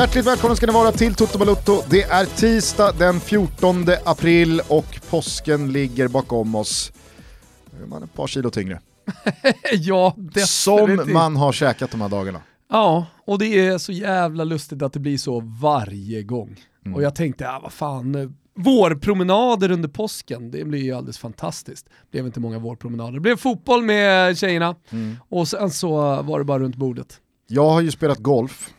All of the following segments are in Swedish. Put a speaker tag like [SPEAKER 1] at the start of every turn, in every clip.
[SPEAKER 1] Hjärtligt välkomna ska ni vara till Toto Balutto. Det är tisdag den 14 april och påsken ligger bakom oss. Nu är man ett par kilo tyngre.
[SPEAKER 2] ja, definitivt.
[SPEAKER 1] Som man har käkat de här dagarna.
[SPEAKER 2] Ja, och det är så jävla lustigt att det blir så varje gång.
[SPEAKER 1] Mm.
[SPEAKER 2] Och jag tänkte, ja, vad fan, eh, vårpromenader under påsken, det blir ju alldeles fantastiskt. Det blev inte många vårpromenader. Det blev fotboll med tjejerna
[SPEAKER 1] Mm.
[SPEAKER 2] och sen så var det bara runt bordet.
[SPEAKER 1] Jag har ju spelat golf,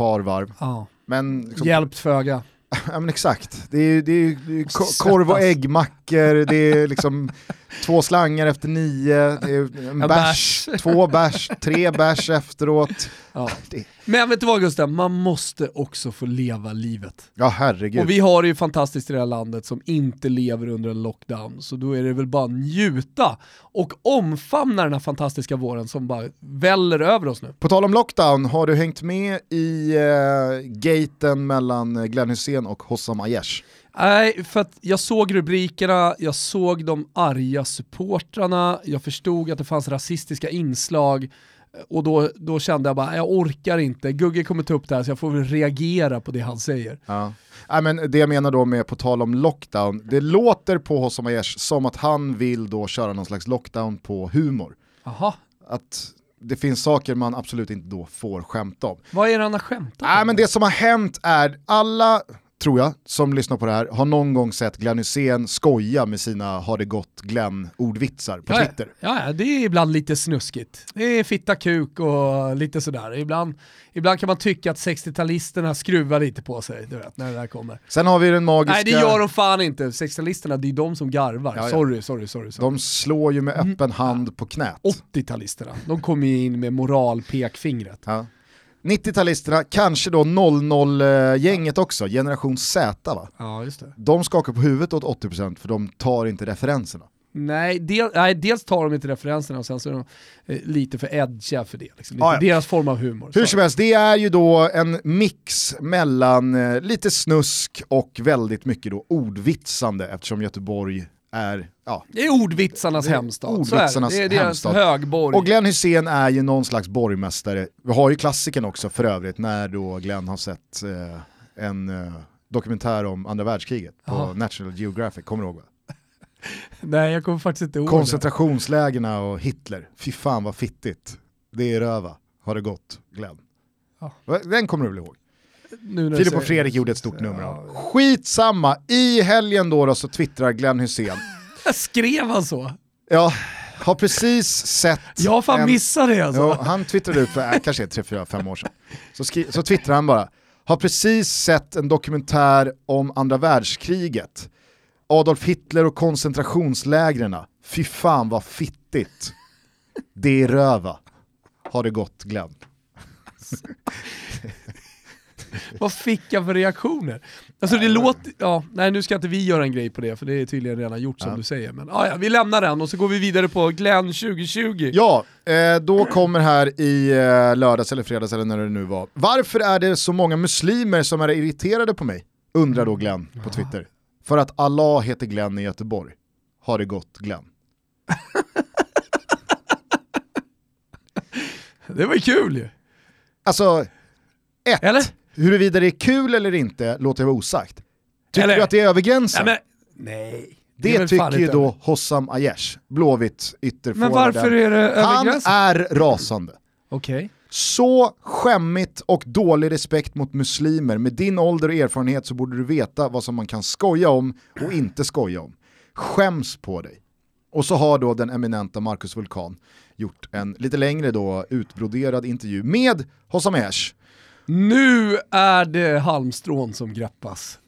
[SPEAKER 1] par varv.
[SPEAKER 2] Ja.
[SPEAKER 1] Men, liksom,
[SPEAKER 2] Hjälpt föga.
[SPEAKER 1] ja, men exakt, det är, ju- korv och äggmackor, det är liksom två slangar efter nio, det är en
[SPEAKER 2] En
[SPEAKER 1] bärs, två bärs, tre bärs efteråt.
[SPEAKER 2] Ja.
[SPEAKER 1] Det-
[SPEAKER 2] Men vet du vad Gustav, man måste också få leva livet.
[SPEAKER 1] Ja herregud.
[SPEAKER 2] Och vi har det ju fantastiskt i det här landet som inte lever under en lockdown, så då är det väl bara njuta och omfamna den här fantastiska våren som bara väller över oss nu.
[SPEAKER 1] På tal om lockdown, har du hängt med i eh, gaten mellan Glenn Hysén och Hossam Aiesh?
[SPEAKER 2] Nej, för att jag såg rubrikerna, jag såg de arga supportrarna, jag förstod att det fanns rasistiska inslag och då, då kände jag bara, jag orkar inte, Gugge kommer ta upp det här så jag får väl reagera på det han säger.
[SPEAKER 1] Ja. Nej, men det jag menar då med på tal om lockdown, det låter på Hossam Aiesh som att han vill då köra någon slags lockdown på humor.
[SPEAKER 2] Aha,
[SPEAKER 1] Att det finns saker man absolut inte då får skämta om.
[SPEAKER 2] vad är det han har skämtat
[SPEAKER 1] Nej
[SPEAKER 2] om?
[SPEAKER 1] men det som har hänt är, alla tror jag, som lyssnar på det här, har någon gång sett Glenn Hysén skoja med sina har det gått Glenn-ordvitsar på
[SPEAKER 2] Ja,
[SPEAKER 1] Twitter.
[SPEAKER 2] Ja, ja, det är ibland lite snuskigt. Det är fitta kuk och lite sådär. Ibland, ibland kan man tycka att 60-talisterna skruvar lite på sig, du vet, när det där kommer.
[SPEAKER 1] Sen har vi den magiska...
[SPEAKER 2] Nej det gör de fan inte, 60-talisterna det är de som garvar.
[SPEAKER 1] Ja, ja.
[SPEAKER 2] Sorry, sorry, sorry. sorry.
[SPEAKER 1] De slår ju med
[SPEAKER 2] Mm.
[SPEAKER 1] öppen hand på knät.
[SPEAKER 2] 80-talisterna, de kommer ju in med moralpekfingret.
[SPEAKER 1] Ja. 90-talisterna, kanske då 00-gänget också, generation Z va?
[SPEAKER 2] Ja, just det.
[SPEAKER 1] De skakar på huvudet åt 80% för de tar inte referenserna.
[SPEAKER 2] Nej, del, nej, dels tar de inte referenserna och sen så är de eh, lite för edgiga för det. Liksom.
[SPEAKER 1] Ah, ja.
[SPEAKER 2] Deras form av humor.
[SPEAKER 1] Hur som helst, det är ju då en mix mellan eh, lite snusk och väldigt mycket då ordvitsande eftersom Göteborg är, ja.
[SPEAKER 2] Det är ordvitsarnas
[SPEAKER 1] Det är
[SPEAKER 2] hemstad.
[SPEAKER 1] Ordvitsarnas
[SPEAKER 2] det är deras
[SPEAKER 1] hemstad.
[SPEAKER 2] högborg.
[SPEAKER 1] Och Glenn Hysén är ju någon slags borgmästare. Vi har ju klassiken också för övrigt när då Glenn har sett eh, en eh, dokumentär om andra världskriget på
[SPEAKER 2] Aha.
[SPEAKER 1] National Geographic, kommer du ihåg?
[SPEAKER 2] Nej, jag kommer faktiskt inte ihåg det.
[SPEAKER 1] Koncentrationslägena och Hitler, fy fan vad fittigt. Det är röva, har det gått Glenn.
[SPEAKER 2] Ja.
[SPEAKER 1] Den kommer du väl ihåg? Filip och Fredrik gjorde ett stort nummer av. Skitsamma, i helgen då, då så twittrar Glenn Hysén.
[SPEAKER 2] Skrev han så?
[SPEAKER 1] Ja, har precis sett...
[SPEAKER 2] Jag har fan
[SPEAKER 1] en-
[SPEAKER 2] missat det alltså.
[SPEAKER 1] Jo, han twittrade ut för äh, kanske 3-4-5 år sedan. Så, skri- så twittrar han bara, har precis sett en dokumentär om andra världskriget. Adolf Hitler och koncentrationslägren. Fy fan vad fittigt. Det är röva. Har det gått Glenn.
[SPEAKER 2] Vad fick jag för reaktioner? Alltså det låter, ja, nej nu ska inte vi göra en grej på det för det är tydligen redan gjort som
[SPEAKER 1] Ja.
[SPEAKER 2] du säger. Men ja, ja, vi lämnar den och så går vi vidare på Glenn 2020.
[SPEAKER 1] Ja, eh, då kommer här i eh, lördags eller fredags eller när det nu var. Varför är det så många muslimer som är irriterade på mig? Undrar då Glenn på Twitter. För att Allah heter Glenn i Göteborg. Har det gått Glenn?
[SPEAKER 2] Det var ju kul ju.
[SPEAKER 1] Alltså, ett,
[SPEAKER 2] Eller?
[SPEAKER 1] Huruvida det är kul eller inte låter jag vara osagt. Tycker
[SPEAKER 2] Eller-
[SPEAKER 1] du att det är över gränsen?
[SPEAKER 2] Nej, men, nej.
[SPEAKER 1] det
[SPEAKER 2] fan
[SPEAKER 1] tycker ju då. Hossam Aiesh, Blåvitt
[SPEAKER 2] Men
[SPEAKER 1] ytterforwarden.
[SPEAKER 2] varför är det över
[SPEAKER 1] Han är rasande.
[SPEAKER 2] Okej.
[SPEAKER 1] Så skämmigt och dålig respekt mot muslimer. Med din ålder och erfarenhet så borde du veta vad som man kan skoja om och inte skoja om. Skäms på dig. Och så har då den eminenta Marcus Vulkan gjort en lite längre då utbroderad intervju med Hossam Aiesh.
[SPEAKER 2] Nu är det halmstrån som greppas.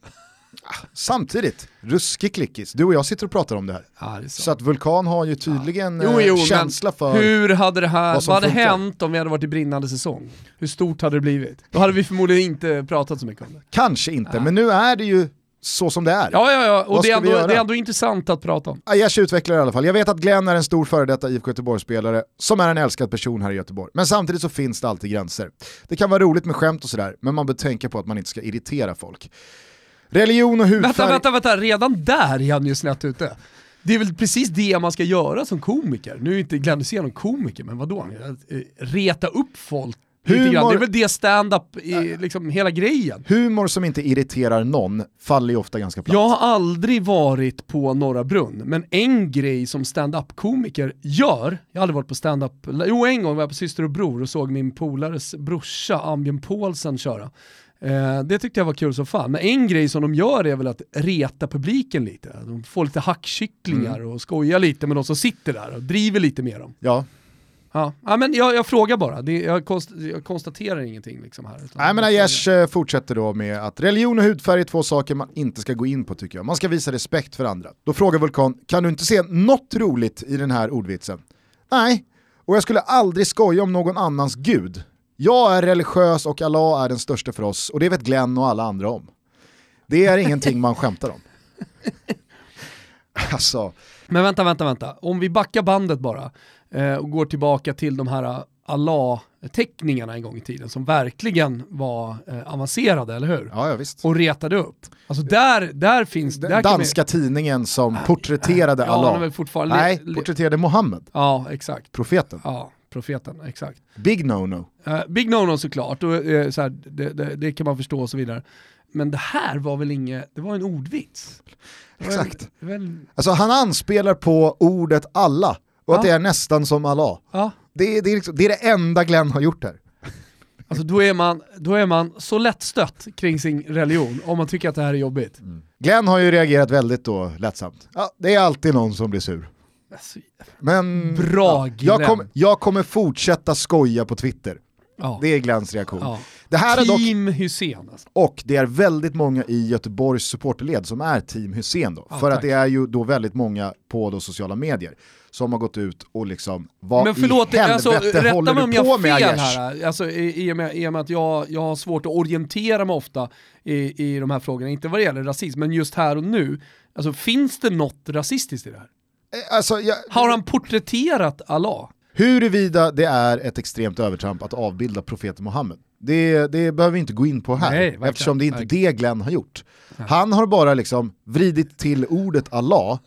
[SPEAKER 1] Samtidigt, ruskig klickis. Du och jag sitter och pratar om det här.
[SPEAKER 2] Ja, det är
[SPEAKER 1] Så att Vulkan har ju tydligen
[SPEAKER 2] Jo,
[SPEAKER 1] eh,
[SPEAKER 2] jo, men
[SPEAKER 1] känsla för...
[SPEAKER 2] Hur hade det här,
[SPEAKER 1] vad
[SPEAKER 2] vad, hade
[SPEAKER 1] funkar.
[SPEAKER 2] hänt om vi hade varit i brinnande säsong? Hur stort hade det blivit? Då hade vi förmodligen inte pratat så mycket om det.
[SPEAKER 1] Kanske inte, men nu är det ju så som det är.
[SPEAKER 2] Ja, ja, ja, och det är, ändå, det är ändå intressant att prata om.
[SPEAKER 1] Aiesh utvecklar i alla fall. Jag vet att Glenn är en stor före detta IFK Göteborg-spelare som är en älskad person här i Göteborg. Men samtidigt så finns det alltid gränser. Det kan vara roligt med skämt och sådär, men man bör tänka på att man inte ska irritera folk. Religion och hudfärg...
[SPEAKER 2] Vänta, vänta, vänta, redan där är han ju snett ute. Det är väl precis det man ska göra som komiker. Nu är inte Glenn Hysén någon komiker, men vadå? Eh, Reta upp folk.
[SPEAKER 1] Humor-
[SPEAKER 2] Det är väl det stand-up i liksom hela grejen.
[SPEAKER 1] Humor som inte irriterar någon faller ju ofta ganska platt.
[SPEAKER 2] Jag har aldrig varit på Norra Brunn, men en grej som stand-up-komiker gör, jag har aldrig varit på stand-up, jo en gång var jag på Syster och Bror och såg min polares brorsa Ambjörn Paulsen köra. Eh, det tyckte jag var kul som fan, men en grej som de gör är väl att reta publiken lite. De får lite hackkycklingar
[SPEAKER 1] Mm.
[SPEAKER 2] och skojar lite med de som sitter där och driver lite med dem.
[SPEAKER 1] Ja.
[SPEAKER 2] Ja, ja men jag, jag frågar bara, det, jag, konst, jag konstaterar ingenting liksom här.
[SPEAKER 1] Nej men Aiesh eh, fortsätter då med att religion och hudfärg är två saker man inte ska gå in på tycker jag. Man ska visa respekt för andra. Då frågar Vulkan, kan du inte se något roligt i den här ordvitsen? Nej, och jag skulle aldrig skoja om någon annans gud. Jag är religiös och Allah är den största för oss och det vet Glenn och alla andra om. Det är ingenting man skämtar om. Alltså,
[SPEAKER 2] Men vänta, vänta, vänta. Om vi backar bandet bara eh, och går tillbaka till de här eh, Allah-teckningarna en gång i tiden som verkligen var eh, avancerade, eller hur?
[SPEAKER 1] ja, ja visst.
[SPEAKER 2] Och retade upp. Alltså där, där finns...
[SPEAKER 1] Den
[SPEAKER 2] där
[SPEAKER 1] danska tidningen som porträtterade
[SPEAKER 2] vi, ja, han är
[SPEAKER 1] Allah.
[SPEAKER 2] väl fortfarande...
[SPEAKER 1] Nej, porträtterade Mohammed,
[SPEAKER 2] Ja, exakt.
[SPEAKER 1] profeten.
[SPEAKER 2] Ja, profeten, exakt.
[SPEAKER 1] Big no-no.
[SPEAKER 2] Eh, big no-no såklart, och, eh, så här, det, det, det kan man förstå och så vidare. Men det här var väl inget, det var en ordvits?
[SPEAKER 1] Exakt.
[SPEAKER 2] en-
[SPEAKER 1] Alltså han anspelar på ordet alla och att
[SPEAKER 2] Ja.
[SPEAKER 1] det är nästan som Allah.
[SPEAKER 2] Ja,
[SPEAKER 1] Det är, det, är liksom, det är det enda Glenn har gjort här.
[SPEAKER 2] alltså då är, man, då är man så lättstött kring sin religion om man tycker att det här är jobbigt.
[SPEAKER 1] Glenn har ju reagerat väldigt då lättsamt. Ja, det är alltid någon som blir sur.
[SPEAKER 2] Alltså,
[SPEAKER 1] Men
[SPEAKER 2] Bra,
[SPEAKER 1] ja, jag, kom, jag kommer fortsätta skoja på Twitter.
[SPEAKER 2] Ja.
[SPEAKER 1] Det är Glenns reaktion.
[SPEAKER 2] Ja.
[SPEAKER 1] Det här är dock,
[SPEAKER 2] Hussein alltså.
[SPEAKER 1] och det är väldigt många i Göteborgs supporterled som är team Hussein då.
[SPEAKER 2] Ja,
[SPEAKER 1] för att
[SPEAKER 2] tack.
[SPEAKER 1] det är ju då väldigt många på då sociala medier som har gått ut och liksom, vad
[SPEAKER 2] Men förlåt,
[SPEAKER 1] i
[SPEAKER 2] alltså,
[SPEAKER 1] helvete
[SPEAKER 2] rätta
[SPEAKER 1] håller du på med
[SPEAKER 2] fel här. Alltså, i, i, och med, I och med att jag, jag har svårt att orientera mig ofta i, i de här frågorna, inte vad det gäller rasism, men just här och nu. Alltså finns det något rasistiskt i det här?
[SPEAKER 1] Eh, Alltså, jag,
[SPEAKER 2] Har han porträtterat Allah?
[SPEAKER 1] Huruvida det är ett extremt övertramp att avbilda profeten Muhammed, det, det behöver vi inte gå in på här,
[SPEAKER 2] Nej, verkligen,
[SPEAKER 1] eftersom det är inte
[SPEAKER 2] verkligen.
[SPEAKER 1] det Glenn har gjort. Han har bara liksom vridit till ordet Allah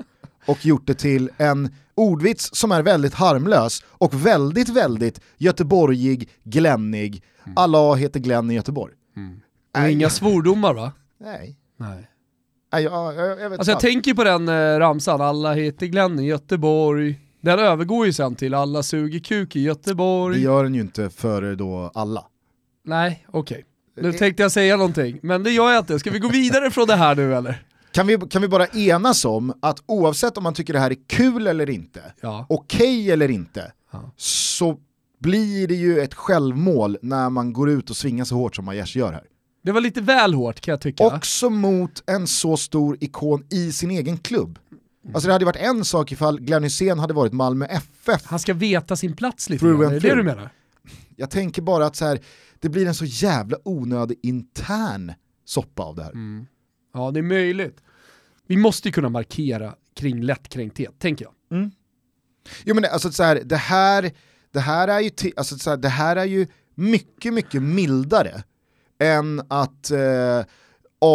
[SPEAKER 1] och gjort det till en ordvits som är väldigt harmlös och väldigt, väldigt göteborgig, glennig.
[SPEAKER 2] Mm.
[SPEAKER 1] Allah heter Glenn i Göteborg.
[SPEAKER 2] Och
[SPEAKER 1] Nej.
[SPEAKER 2] inga svordomar va?
[SPEAKER 1] Nej,
[SPEAKER 2] Nej.
[SPEAKER 1] Nej jag, jag, jag vet
[SPEAKER 2] Alltså jag tänker på den eh, ramsan, alla heter Glenn i Göteborg. Den övergår ju sen till alla suger kuk i
[SPEAKER 1] Det
[SPEAKER 2] Göteborg.
[SPEAKER 1] gör den ju inte för då alla.
[SPEAKER 2] Nej, okej. Nu
[SPEAKER 1] Eh.
[SPEAKER 2] tänkte jag säga någonting, men det gör jag inte. Ska vi gå vidare från det här nu eller?
[SPEAKER 1] Kan vi, kan vi bara enas om att oavsett om man tycker det här är kul eller inte,
[SPEAKER 2] Ja.
[SPEAKER 1] okej eller inte,
[SPEAKER 2] Ja.
[SPEAKER 1] så blir det ju ett självmål när man går ut och svingar så hårt som Aiesh gör här.
[SPEAKER 2] Det var lite väl hårt kan jag tycka.
[SPEAKER 1] Också mot en så stor ikon i sin egen klubb. Alltså det hade varit en sak ifall Glenn Hysén hade varit Malmö FF.
[SPEAKER 2] Han ska veta sin plats lite grann, är det det du menar?
[SPEAKER 1] Jag tänker bara att så här, det blir en så jävla onödig intern soppa av det här.
[SPEAKER 2] Ja, det är möjligt. Vi måste ju kunna markera kring lättkränkthet, tänker jag.
[SPEAKER 1] Jo men alltså så här, det här, det här är ju, alltså så här, det här är ju mycket, mycket mildare än att eh,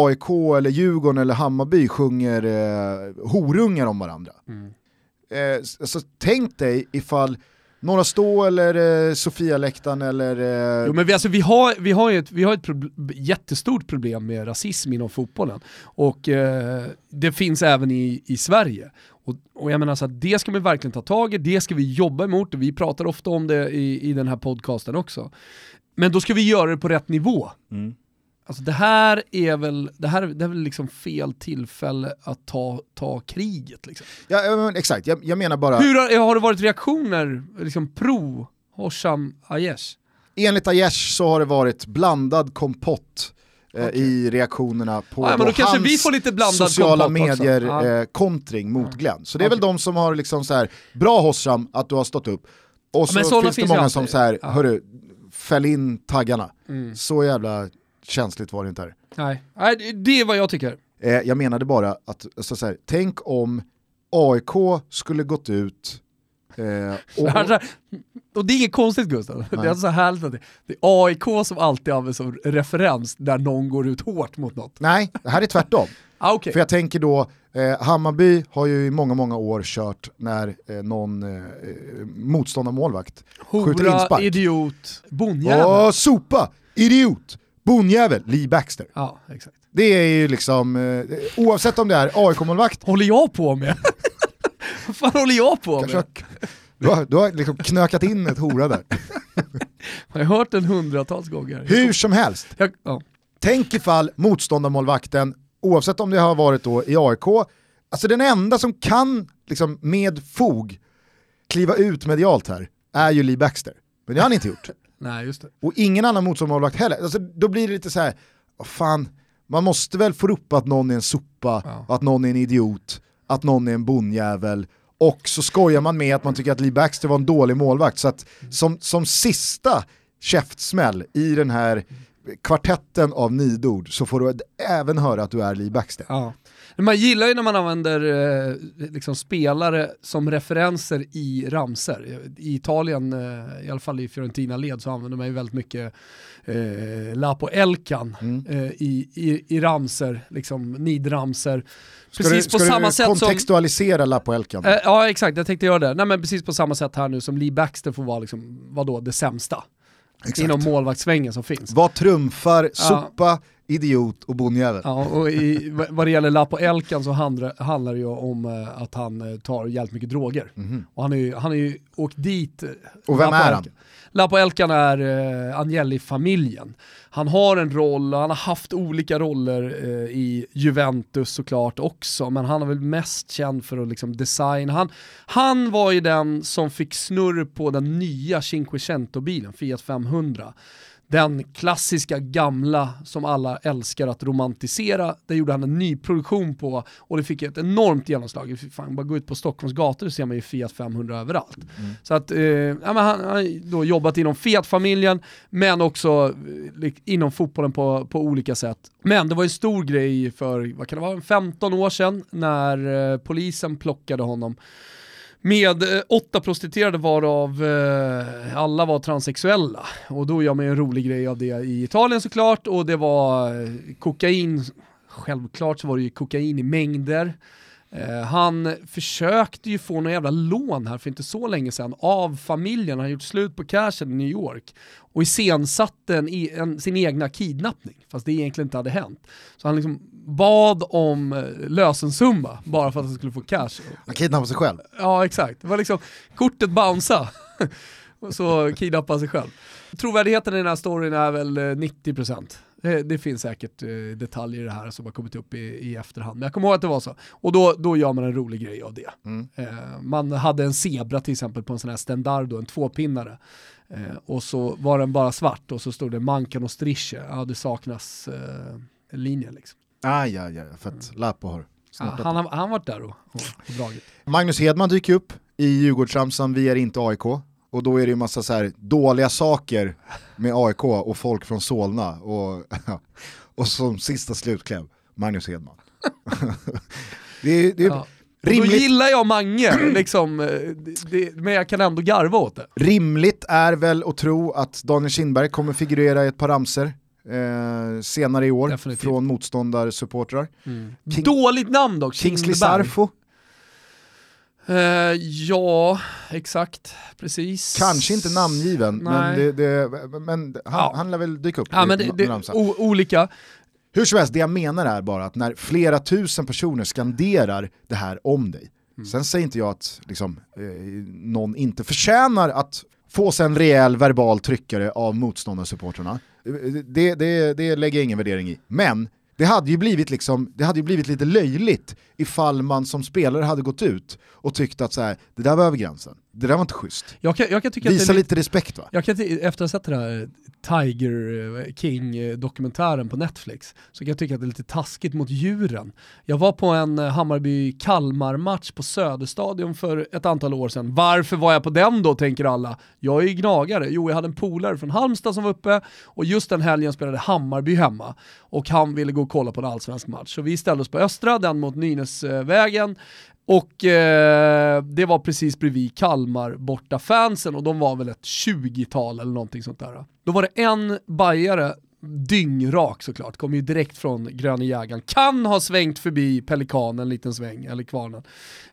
[SPEAKER 1] AIK eller Djurgården eller Hammarby sjunger eh, horungar om varandra. Eh, s- alltså, tänk dig ifall Norra Stå eller eh, Sofia-läktaren eller... Eh,
[SPEAKER 2] Jo, men vi, alltså, vi, har, vi har ett, vi har ett prob- jättestort problem med rasism inom fotbollen. Och eh, det finns även i, i Sverige. Och, och jag menar så att det ska vi verkligen ta tag i, det ska vi jobba emot, och vi pratar ofta om det i, i den här podcasten också. Men då ska vi göra det på rätt nivå.
[SPEAKER 1] Mm.
[SPEAKER 2] Alltså det här är väl, det här, det är väl liksom fel tillfälle att ta, ta kriget. Liksom.
[SPEAKER 1] ja, ja, men exakt, jag, jag menar bara,
[SPEAKER 2] Hur har, har det varit reaktioner liksom pro Hosham Aiesh?
[SPEAKER 1] enligt Aiesh så har det varit blandad kompott eh,
[SPEAKER 2] Okej.
[SPEAKER 1] i reaktionerna på
[SPEAKER 2] Ja, då kanske
[SPEAKER 1] hans sociala
[SPEAKER 2] kompott också.
[SPEAKER 1] medier
[SPEAKER 2] Ja.
[SPEAKER 1] eh, mot Glenn. Så det är väl
[SPEAKER 2] Okej.
[SPEAKER 1] de som har liksom så här, bra Hossam att du har stått upp, och så
[SPEAKER 2] sådana
[SPEAKER 1] finns det
[SPEAKER 2] finns
[SPEAKER 1] många som så här,
[SPEAKER 2] Ja.
[SPEAKER 1] hörru, fäll in taggarna.
[SPEAKER 2] Mm.
[SPEAKER 1] Så jävla känsligt var det inte här.
[SPEAKER 2] Nej. Nej, det- är vad jag tycker.
[SPEAKER 1] Eh, jag menade bara att, alltså så här, tänk om AIK skulle gått ut Eh,
[SPEAKER 2] och, och, och, det är inget konstigt Gustav, nej. det är så härligt att det, det, är AIK som alltid används som referens där någon går ut hårt mot något.
[SPEAKER 1] Nej, det här är tvärtom.
[SPEAKER 2] ah, okay.
[SPEAKER 1] För jag tänker då, eh, Hammarby har ju i många, många år kört när eh, någon eh, motståndarmålvakt skjuter inspark.
[SPEAKER 2] idiot, bonjävel.
[SPEAKER 1] Åh, sopa, idiot, bonjävel, Lee Baxter.
[SPEAKER 2] Ja, exakt.
[SPEAKER 1] Det är ju liksom, eh, oavsett om det är AIK-målvakt.
[SPEAKER 2] Håller jag på med? Vad fan håller jag på med?
[SPEAKER 1] Du har, du har liksom knökat in ett hora där.
[SPEAKER 2] Jag har hört den hundratals gånger.
[SPEAKER 1] Hur som helst.
[SPEAKER 2] Jag, ja.
[SPEAKER 1] Tänk ifall motståndarmålvakten, oavsett om det har varit då i AIK, alltså den enda som kan liksom med fog kliva ut medialt här är ju Lee Baxter. Men det har han inte gjort.
[SPEAKER 2] Nej, just det.
[SPEAKER 1] Och ingen annan motståndarmålvakt heller. Alltså, då blir det lite så här, vad fan, man måste väl få upp att någon är en sopa, ja. att någon är en idiot, att någon är en bonjävel och så skojar man med att man tycker att Lee Baxter var en dålig målvakt. Så att som, som sista käftsmäll i den här kvartetten av nidord så får du även höra att du är Lee Baxter.
[SPEAKER 2] Ja. Man gillar ju när man använder eh, liksom spelare som referenser i ramser. I Italien, eh, i alla fall i Fiorentina-led, så använder man ju väldigt mycket eh, Lapo Elkan mm. eh, i, i, i ramser, liksom nidramser.
[SPEAKER 1] Ska precis du, på samma du sätt kontextualisera som, Lapo Elkan?
[SPEAKER 2] Eh, ja exakt, jag tänkte göra det. Nej, men precis på samma sätt här nu som Lee Baxter får vara liksom, vadå, det sämsta. Exakt. Inom målvaktssvängen som finns.
[SPEAKER 1] Vad trumfar sopa, idiot och bonjävel.
[SPEAKER 2] Ja, och i, vad det gäller Lapo Elkan så handlar, handlar det ju om uh, att han uh, tar jävligt mycket droger. Mm. Och han, är ju, han är ju åkt dit. Uh,
[SPEAKER 1] och vem Lapo är han?
[SPEAKER 2] Lapo Elkan är uh, Agnelli-familjen. Han har en roll han har haft olika roller uh, i Juventus såklart också, men han är väl mest känd för att liksom designa. Han, han var ju den som fick snurr på den nya Cinquecento-bilen, Fiat 500 den klassiska gamla som alla älskar att romantisera, det gjorde han en ny produktion på och det fick ett enormt genomslag. Fan, bara gå ut på Stockholms gator så ser man ju Fiat 500 överallt. Mm. Så att, eh, ja, han har då jobbat inom Fiat-familjen, men också eh, inom fotbollen på, på olika sätt. Men det var en stor grej för, vad kan det vara, 15 år sedan när eh, polisen plockade honom med eh, åtta prostituerade varav eh, alla var transsexuella. Och då gör man en rolig grej av det i Italien såklart och det var eh, kokain, självklart så var det ju kokain i mängder. Eh, han försökte ju få några jävla lån här för inte så länge sedan av familjen, han har gjort slut på cashen i New York och iscensatte en, en, sin egna kidnappning, fast det egentligen inte hade hänt. Så han liksom bad om eh, lösensumma bara för att han skulle få cash.
[SPEAKER 1] Han kidnappade sig själv?
[SPEAKER 2] Ja exakt, det var liksom kortet bouncea och så kidnappade han sig själv. Trovärdigheten i den här storyn är väl 90%. Eh, det, det, finns säkert eh, detaljer i det här som har kommit upp i, i, efterhand, men jag kommer ihåg att det var så. Och då, då gör man en rolig grej av det. Mm. Eh, man hade en zebra till exempel på en sån här Stendardo, en tvåpinnare. Och så var den bara svart och så stod det Mankan och Strische, ja det saknas eh, en linje liksom.
[SPEAKER 1] Ah, ja, ja, för att mm. Lapo har
[SPEAKER 2] ja, han har varit där och, och, och dragit.
[SPEAKER 1] Magnus Hedman dyker upp i Djurgårdsramsan, vi är inte AIK. Och då är det ju massa så här dåliga saker med AIK och folk från Solna. Och, och som sista slutkläm, Magnus Hedman.
[SPEAKER 2] det, det, ja. Rimligt. Då gillar jag Mange, liksom, eh, det, men jag kan ändå garva åt det.
[SPEAKER 1] Rimligt är väl att tro att Daniel Kindberg kommer figurera i ett par ramser eh, senare i år Definitivt. från motståndarsupportrar.
[SPEAKER 2] Mm. Dåligt namn dock,
[SPEAKER 1] Kingsley Sarfo.
[SPEAKER 2] Uh, ja, exakt, precis.
[SPEAKER 1] Kanske inte namngiven, Nej. men, det, det, men han, ja. han lär väl dyka upp.
[SPEAKER 2] Ja, men det, det, olika.
[SPEAKER 1] Hur som helst, det jag menar är bara att när flera tusen personer skanderar det här om dig, mm. sen säger inte jag att liksom, eh, någon inte förtjänar att få sig en rejäl verbal tryckare av motståndarsupportrarna. Det, det, det lägger jag ingen värdering i. Men det hade ju blivit, liksom, det hade ju blivit lite löjligt ifall man som spelare hade gått ut och tyckt att så här, det där var över gränsen, det där var inte schysst.
[SPEAKER 2] Jag kan, jag kan
[SPEAKER 1] Visa lite respekt va?
[SPEAKER 2] Jag kan, efter att ha sett den här Tiger eh, King-dokumentären på Netflix så kan jag tycka att det är lite taskigt mot djuren. Jag var på en eh, Hammarby-Kalmar-match på Söderstadion för ett antal år sedan. Varför var jag på den då, tänker alla. Jag är ju gnagare. Jo, jag hade en polare från Halmstad som var uppe och just den helgen spelade Hammarby hemma och han ville gå och kolla på en allsvensk match. Så vi ställde oss på Östra, den mot Nynäsvägen Och eh, det var precis bredvid Kalmar borta fansen och de var väl ett 20-tal eller någonting sånt där. Då var det en bajare dyngrak såklart, kommer ju direkt från Gröna jägaren. Kan ha svängt förbi Pelikanen en liten sväng, eller Kvarnen.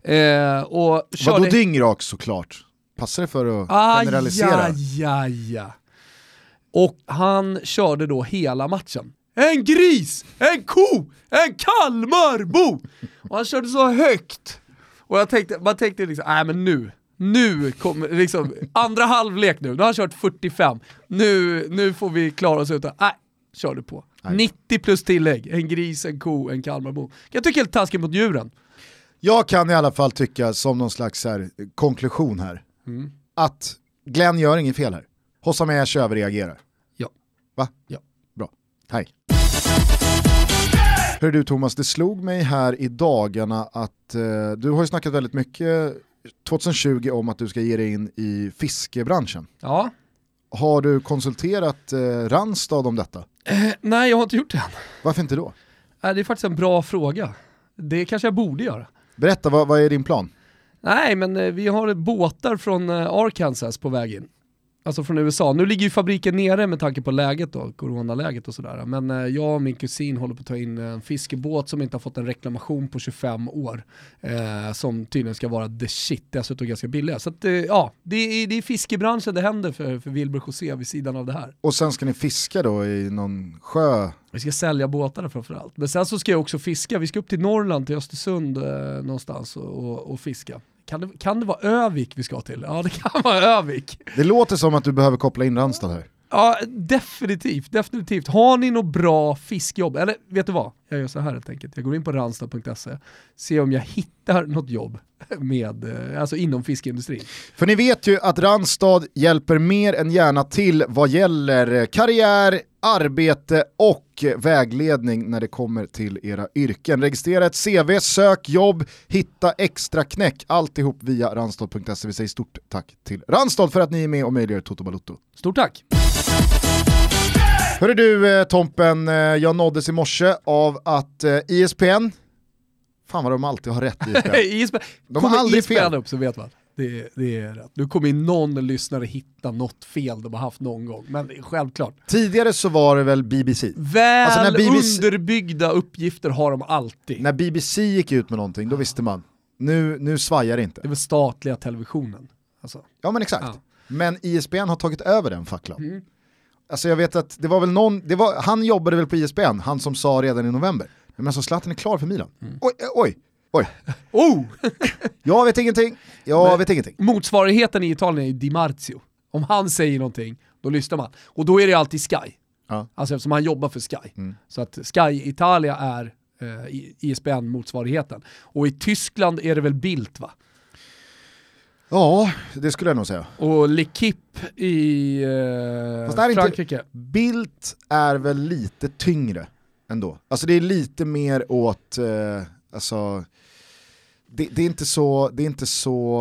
[SPEAKER 2] Eh, och
[SPEAKER 1] körde... Vadå dyngrak såklart? Passar det för att ah, generalisera?
[SPEAKER 2] Ja, ja, ja. Och han körde då hela matchen. En gris, en ko, en Kalmarbo! Och han körde så högt. Och jag tänkte, man tänkte liksom, nej men nu, nu kommer, liksom, andra halvlek nu, nu har han kört 45, nu, nu får vi klara oss utan, nej, kör du på. Nej. 90 plus tillägg, en gris, en ko, en Kalmarbo. Jag tycker helt taskigt mot djuren.
[SPEAKER 1] Jag kan i alla fall tycka, som någon slags här, konklusion här, mm. att Glenn gör inget fel här. Hossam Ash överreagerar.
[SPEAKER 2] Ja.
[SPEAKER 1] Va?
[SPEAKER 2] Ja.
[SPEAKER 1] Bra. Hej. Hör du Thomas, det slog mig här i dagarna att eh, du har ju snackat väldigt mycket 2020 om att du ska ge dig in i fiskebranschen.
[SPEAKER 2] Ja.
[SPEAKER 1] Har du konsulterat eh, Randstad om detta?
[SPEAKER 2] Eh, nej, jag har inte gjort det än.
[SPEAKER 1] Varför inte då?
[SPEAKER 2] Eh, det är faktiskt en bra fråga. Det kanske jag borde göra.
[SPEAKER 1] Berätta, vad, vad är din plan?
[SPEAKER 2] Nej, men eh, vi har båtar från eh, Arkansas på väg in. Alltså från USA. Nu ligger ju fabriken nere med tanke på läget då, coronaläget och sådär. Men eh, jag och min kusin håller på att ta in en fiskebåt som inte har fått en reklamation på 25 år. Eh, som tydligen ska vara the shit, dessutom ganska billiga. Så att, eh, ja, det är, det är fiskebranschen det händer för, för Wilbur José vid sidan av det här.
[SPEAKER 1] Och sen ska ni fiska då i någon sjö?
[SPEAKER 2] Vi ska sälja båtarna framförallt. Men sen så ska jag också fiska, vi ska upp till Norrland, till Östersund eh, någonstans och, och, och fiska. Kan det, kan det vara Övik vi ska till? Ja det kan vara Övik.
[SPEAKER 1] Det låter som att du behöver koppla in Randstad här.
[SPEAKER 2] Ja, definitivt, definitivt. Har ni något bra fiskjobb, eller vet du vad? Jag gör så här helt enkelt. Jag går in på randstad.se, ser om jag hittar något jobb med, eh, alltså inom fiskeindustrin.
[SPEAKER 1] För ni vet ju att Randstad hjälper mer än gärna till vad gäller karriär, arbete och vägledning när det kommer till era yrken. Registrera ett CV, sök jobb, hitta extra knäck, alltihop via randstad.se. Vi säger stort tack till Randstad för att ni är med och möjliggör Toto Balutto.
[SPEAKER 2] Stort tack!
[SPEAKER 1] Hörru du eh, Tompen, eh, jag nåddes i morse av att ISPN, fan vad de alltid har rätt ISPN.
[SPEAKER 2] ISPN. De har aldrig fel. upp så vet man. Det, det, är rätt. Nu kommer någon lyssnare hitta något fel de har haft någon gång, men självklart.
[SPEAKER 1] Tidigare så var det väl BBC?
[SPEAKER 2] Väl alltså BBC... underbyggda uppgifter har de alltid.
[SPEAKER 1] När BBC gick ut med någonting, då visste man, nu, nu svajar det inte.
[SPEAKER 2] Det var statliga televisionen. Alltså.
[SPEAKER 1] Ja men exakt. Ja. Men ISBN har tagit över den facklan. Mm. Alltså jag vet att det var väl någon, var, han jobbade väl på ISBN, han som sa redan i november, men alltså Zlatan är klar för Milan. Mm. Oj, oj, oj.
[SPEAKER 2] oh!
[SPEAKER 1] jag vet ingenting, jag men, vet ingenting.
[SPEAKER 2] Motsvarigheten i Italien är Di Marzio. Om han säger någonting, då lyssnar man. Och då är det alltid Sky. Ja. Alltså eftersom han jobbar för Sky. Mm. Så att Sky Italia är eh, ISBN-motsvarigheten. Och i Tyskland är det väl Bildt va?
[SPEAKER 1] Ja, det skulle jag nog säga.
[SPEAKER 2] Och L'Equipe i eh, Frankrike. Inte,
[SPEAKER 1] Bildt är väl lite tyngre ändå. Alltså det är lite mer åt, eh, alltså, det, det, är inte så, det, är inte så,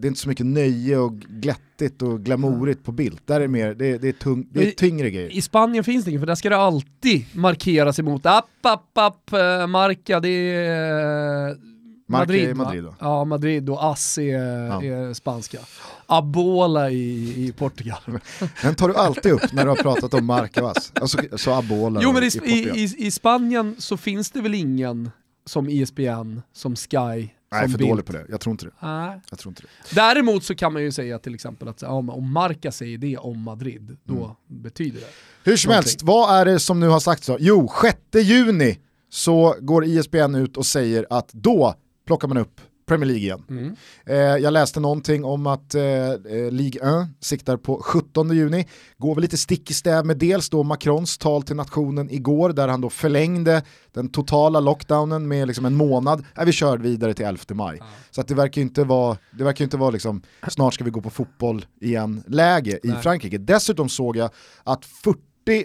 [SPEAKER 1] det är inte så mycket nöje och glättigt och glamourigt på Bildt. Där är mer, det, det, är, tung, det är tyngre grejer.
[SPEAKER 2] I Spanien finns det inget, för där ska det alltid markeras emot app, app, app, uh, marka, det är Madrid,
[SPEAKER 1] Madrid då?
[SPEAKER 2] Ja, Madrid och Ass är, ja. är spanska. Abola i, i Portugal.
[SPEAKER 1] Den tar du alltid upp när du har pratat om Marca och Ass. Alltså, så Abola
[SPEAKER 2] Jo men i, i, i, Spanien så finns det väl ingen som ISBN, som Sky, Nej,
[SPEAKER 1] är för
[SPEAKER 2] Bild.
[SPEAKER 1] dålig på det. Jag tror inte det.
[SPEAKER 2] Nej.
[SPEAKER 1] Jag tror inte det.
[SPEAKER 2] Däremot så kan man ju säga till exempel att om, Marca säger det om Madrid, då mm. betyder det
[SPEAKER 1] Hur som helst, vad är det som nu har sagts då? Jo, 6 juni så går ISBN ut och säger att då plockar man upp Premier League igen. Mm. Eh, jag läste någonting om att eh, eh Ligue 1 siktar på 17 juni. Går väl lite stick i stäv med dels då Macrons tal till nationen igår där han då förlängde den totala lockdownen med liksom en månad. Äh, vi kör vidare till 11 maj. Mm. Så att det verkar inte vara, det verkar inte vara liksom, snart ska vi gå på fotboll igen läge i Nej. Frankrike. Dessutom såg jag att 40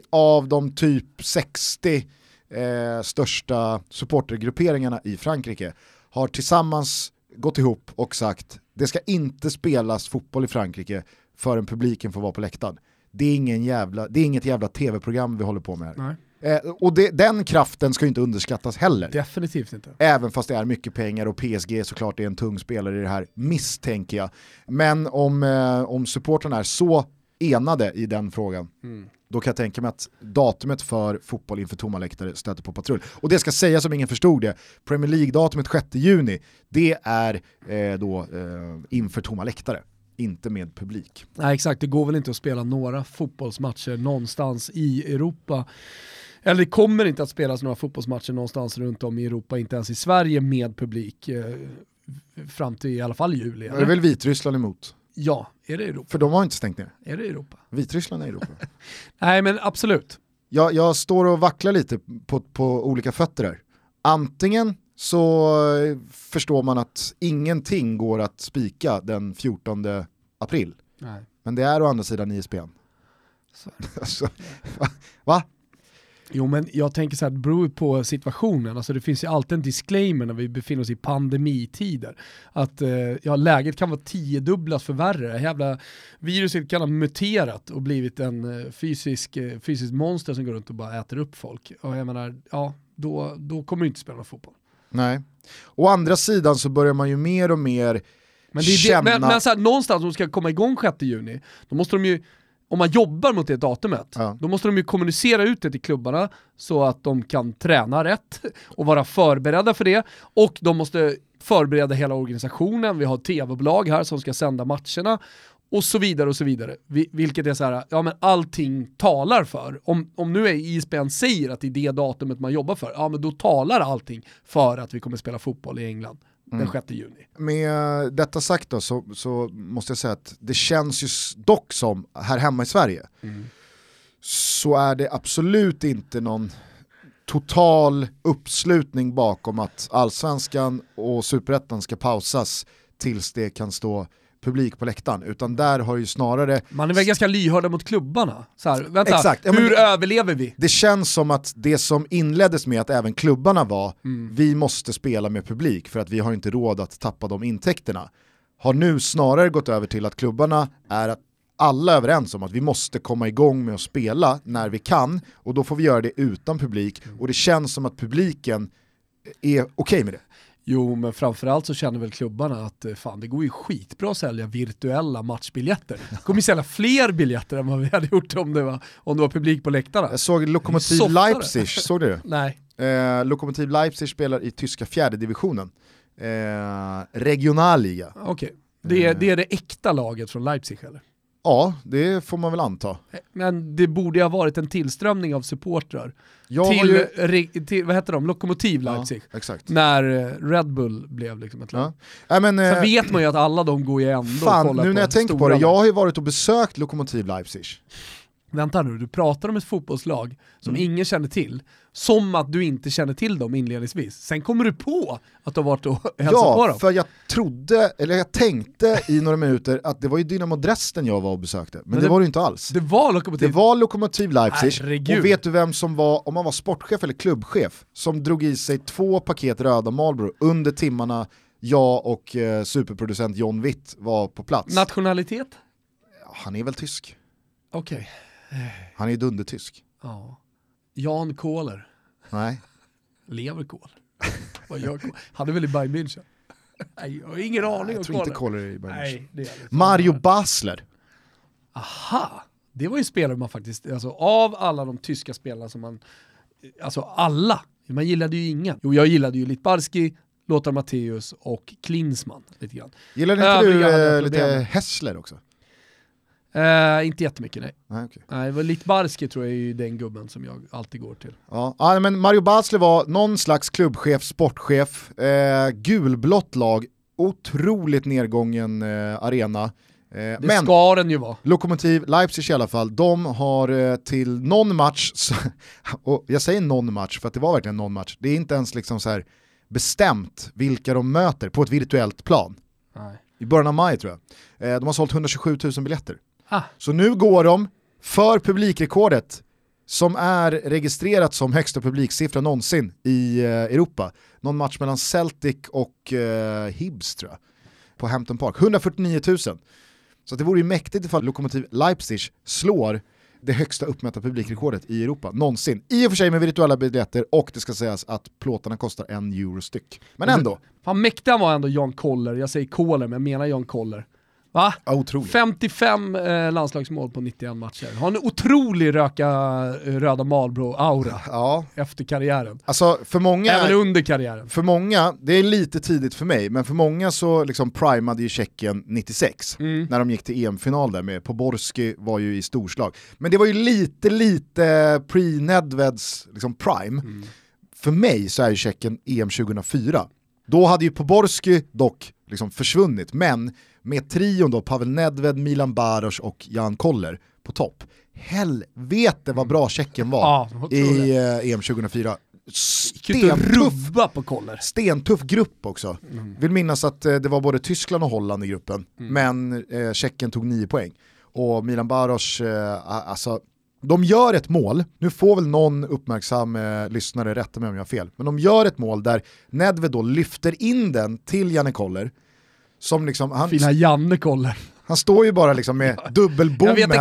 [SPEAKER 1] av de typ 60 eh, största supportergrupperingarna i Frankrike har tillsammans gått ihop och sagt det ska inte spelas fotboll i Frankrike förrän publiken får vara på läktaren. Det är, ingen jävla, det är inget jävla tv-program vi håller på med här. Eh, och det, den kraften ska ju inte underskattas heller.
[SPEAKER 2] Definitivt inte.
[SPEAKER 1] Även fast det är mycket pengar och PSG såklart är en tung spelare i det här, misstänker jag. Men om, eh, om supportrarna är så enade i den frågan, mm. Då kan jag tänka mig att datumet för fotboll inför tomma läktare stöter på patrull. Och det ska sägas som ingen förstod det, Premier League-datumet 6 juni, det är eh, då eh, inför tomma läktare inte med publik.
[SPEAKER 2] Nej exakt, det går väl inte att spela några fotbollsmatcher någonstans i Europa eller det kommer inte att spelas några fotbollsmatcher någonstans runt om i Europa, inte ens i Sverige med publik eh, fram till i alla fall juli.
[SPEAKER 1] Eller? Det är väl Vitryssland emot?
[SPEAKER 2] Ja, är det Europa?
[SPEAKER 1] För de har inte stängt ner.
[SPEAKER 2] Är det Europa?
[SPEAKER 1] Vitryssland är Europa.
[SPEAKER 2] Nej men absolut.
[SPEAKER 1] Jag, jag står och vacklar lite på, på olika fötter här. Antingen så förstår man att ingenting går att spika den 14 april. Nej. Men det är å andra sidan ISBN. alltså, va? va?
[SPEAKER 2] Jo men jag tänker så här, det beror på situationen. Alltså det finns ju alltid en disclaimer när vi befinner oss i pandemitider. Att eh, ja, läget kan vara tiodubblat för värre. Det jävla viruset kan ha muterat och blivit en eh, fysisk, eh, fysisk monster som går runt och bara äter upp folk. Och jag menar, ja, då, då kommer du inte spela fotboll.
[SPEAKER 1] Nej. Å andra sidan så börjar man ju mer och mer
[SPEAKER 2] men, det känna... det, men, men så här, någonstans om de ska komma igång 6 juni, då måste de ju om man jobbar mot det datumet, ja. då måste de ju kommunicera ut det till klubbarna så att de kan träna rätt och vara förberedda för det. Och de måste förbereda hela organisationen, vi har tv-bolag här som ska sända matcherna och så vidare och så vidare. Vilket är så här, ja men allting talar för. Om, om nu ISBN säger att det är det datumet man jobbar för, ja men då talar allting för att vi kommer spela fotboll i England den 6 mm. juni.
[SPEAKER 1] Med detta sagt då så, så, måste jag säga att det känns ju dock som, här hemma i Sverige, mm. så är det absolut inte någon total uppslutning bakom att allsvenskan och superettan ska pausas tills det kan stå publik på läktaren, utan där har ju snarare...
[SPEAKER 2] Man är väl ganska lyhörda mot klubbarna. Så här, vänta, Exakt. hur ja, överlever vi?
[SPEAKER 1] Det känns som att det som inleddes med att även klubbarna var, mm. vi måste spela med publik för att vi har inte råd att tappa de intäkterna, har nu snarare gått över till att klubbarna är att alla är överens om att vi måste komma igång med att spela när vi kan och då får vi göra det utan publik och det känns som att publiken är okej okay med det.
[SPEAKER 2] Jo, men framförallt så känner väl klubbarna att eh, fan, det går ju skitbra att sälja virtuella matchbiljetter. Det kommer ju sälja fler biljetter än vad vi hade gjort om det var, om det var publik på läktarna.
[SPEAKER 1] Jag såg Lokomotiv Leipzig, såg du det?
[SPEAKER 2] Nej.
[SPEAKER 1] Eh, Lokomotiv Leipzig spelar i tyska fjärde divisionen. Eh, regionalliga.
[SPEAKER 2] Okej, okay. det, är, det är det äkta laget från Leipzig eller?
[SPEAKER 1] Ja, det får man väl anta.
[SPEAKER 2] Men det borde ha varit en tillströmning av supportrar till, ju... till, vad heter de, Lokomotiv Leipzig.
[SPEAKER 1] Ja.
[SPEAKER 2] När eh, Red Bull blev liksom ett lag.
[SPEAKER 1] Ja. Äh, men, Sen
[SPEAKER 2] äh, vet man ju att alla de går ju ändå
[SPEAKER 1] fan, och kollar nu när jag tänker på det, jag har ju varit och besökt Lokomotiv Leipzig.
[SPEAKER 2] Vänta nu, du pratar om ett fotbollslag som mm. ingen känner till, som att du inte känner till dem inledningsvis. Sen kommer du på att du har varit och hälsat ja, på dem.
[SPEAKER 1] Ja, för jag trodde, eller jag tänkte i några minuter att det var ju Dynamo Dresden jag var och besökte, men, men det, det, var det inte alls.
[SPEAKER 2] Det var Lokomotiv,
[SPEAKER 1] det var Lokomotiv Leipzig, Herregud. och vet du vem som var, om man var sportchef eller klubbchef, som drog i sig två paket röda Marlboro under timmarna jag och eh, superproducent John Witt var på plats.
[SPEAKER 2] Nationalitet?
[SPEAKER 1] Han är väl tysk.
[SPEAKER 2] Okej. Okay.
[SPEAKER 1] Han är dundertysk.
[SPEAKER 2] Ja. Jan Kohler.
[SPEAKER 1] Nej.
[SPEAKER 2] Lever Kohl? Vad gör Kohl? Han är väl i Bayern München? Nej, jag har ingen aning.
[SPEAKER 1] Jag tror inte Kohler är i Bayern Nej, München. Mario Basler.
[SPEAKER 2] Aha, det var ju spelare man faktiskt, alltså av alla de tyska spelarna som man, alltså alla, man gillade ju ingen. Jo, jag gillade ju Litbarski, Lothar Matthäus och Klinsmann lite grann.
[SPEAKER 1] Gillade inte Övriga du eh, lite Hessler också?
[SPEAKER 2] Uh, inte jättemycket nej.
[SPEAKER 1] Nej, okay.
[SPEAKER 2] nej Litbarski tror jag är den gubben som jag alltid går till.
[SPEAKER 1] Ja, ja men Mario Basler var någon slags klubbchef, sportchef, eh, gulblått lag, otroligt nedgången eh, arena. Eh,
[SPEAKER 2] det men ska den ju vara.
[SPEAKER 1] Lokomotiv Leipzig i alla fall, de har eh, till någon match, och jag säger någon match för att det var verkligen någon match, det är inte ens liksom så här bestämt vilka de möter på ett virtuellt plan.
[SPEAKER 2] Nej.
[SPEAKER 1] I början av maj tror jag. Eh, de har sålt 127 000 biljetter. Ah. Så nu går de för publikrekordet som är registrerat som högsta publiksiffra någonsin i eh, Europa. Någon match mellan Celtic och eh, Hibs tror jag, på Hampton Park. 149 000. Så det vore ju mäktigt ifall Lokomotiv Leipzig slår det högsta uppmätta publikrekordet i Europa någonsin. I och för sig med virtuella biljetter och det ska sägas att plåtarna kostar en euro styck. Men ändå.
[SPEAKER 2] Fan mäktig han var ändå Jan Koller, jag säger Koller men jag menar Jan Koller. Va?
[SPEAKER 1] Ja, otroligt.
[SPEAKER 2] 55 eh, landslagsmål på 91 matcher. Har en otrolig röka eh, röda Marlboro-aura
[SPEAKER 1] Ja,
[SPEAKER 2] efter karriären.
[SPEAKER 1] alltså för många...
[SPEAKER 2] Även under karriären.
[SPEAKER 1] För många, det är lite tidigt för mig, men för många så liksom primade ju Tjeckien 96
[SPEAKER 2] Mm.
[SPEAKER 1] när de gick till EM-final där med Poborski var ju i storslag. Men det var ju lite, lite pre-Nedveds liksom prime.
[SPEAKER 2] Mm.
[SPEAKER 1] För mig så är ju Tjeckien EM 2004. Då hade ju Poborski dock liksom försvunnit, men med trion då, Pavel Nedved, Milan Baros och Jan Koller på topp. Helvete vad bra Tjeckien var
[SPEAKER 2] Ja,
[SPEAKER 1] i eh, EM 2004.
[SPEAKER 2] Gick inte att
[SPEAKER 1] Stentuff
[SPEAKER 2] på Koller.
[SPEAKER 1] stentuff grupp också.
[SPEAKER 2] Mm.
[SPEAKER 1] Vill minnas att eh, det var både Tyskland och Holland i gruppen, men eh, Tjeckien tog nio poäng. Och Milan Baros, eh, alltså, de gör ett mål, nu får väl någon uppmärksam eh, lyssnare rätta mig om jag har fel, men de gör ett mål där Nedved då lyfter in den till Janne Koller, som liksom, han,
[SPEAKER 2] Fina Janne Koller.
[SPEAKER 1] han står ju bara liksom med dubbelbommen,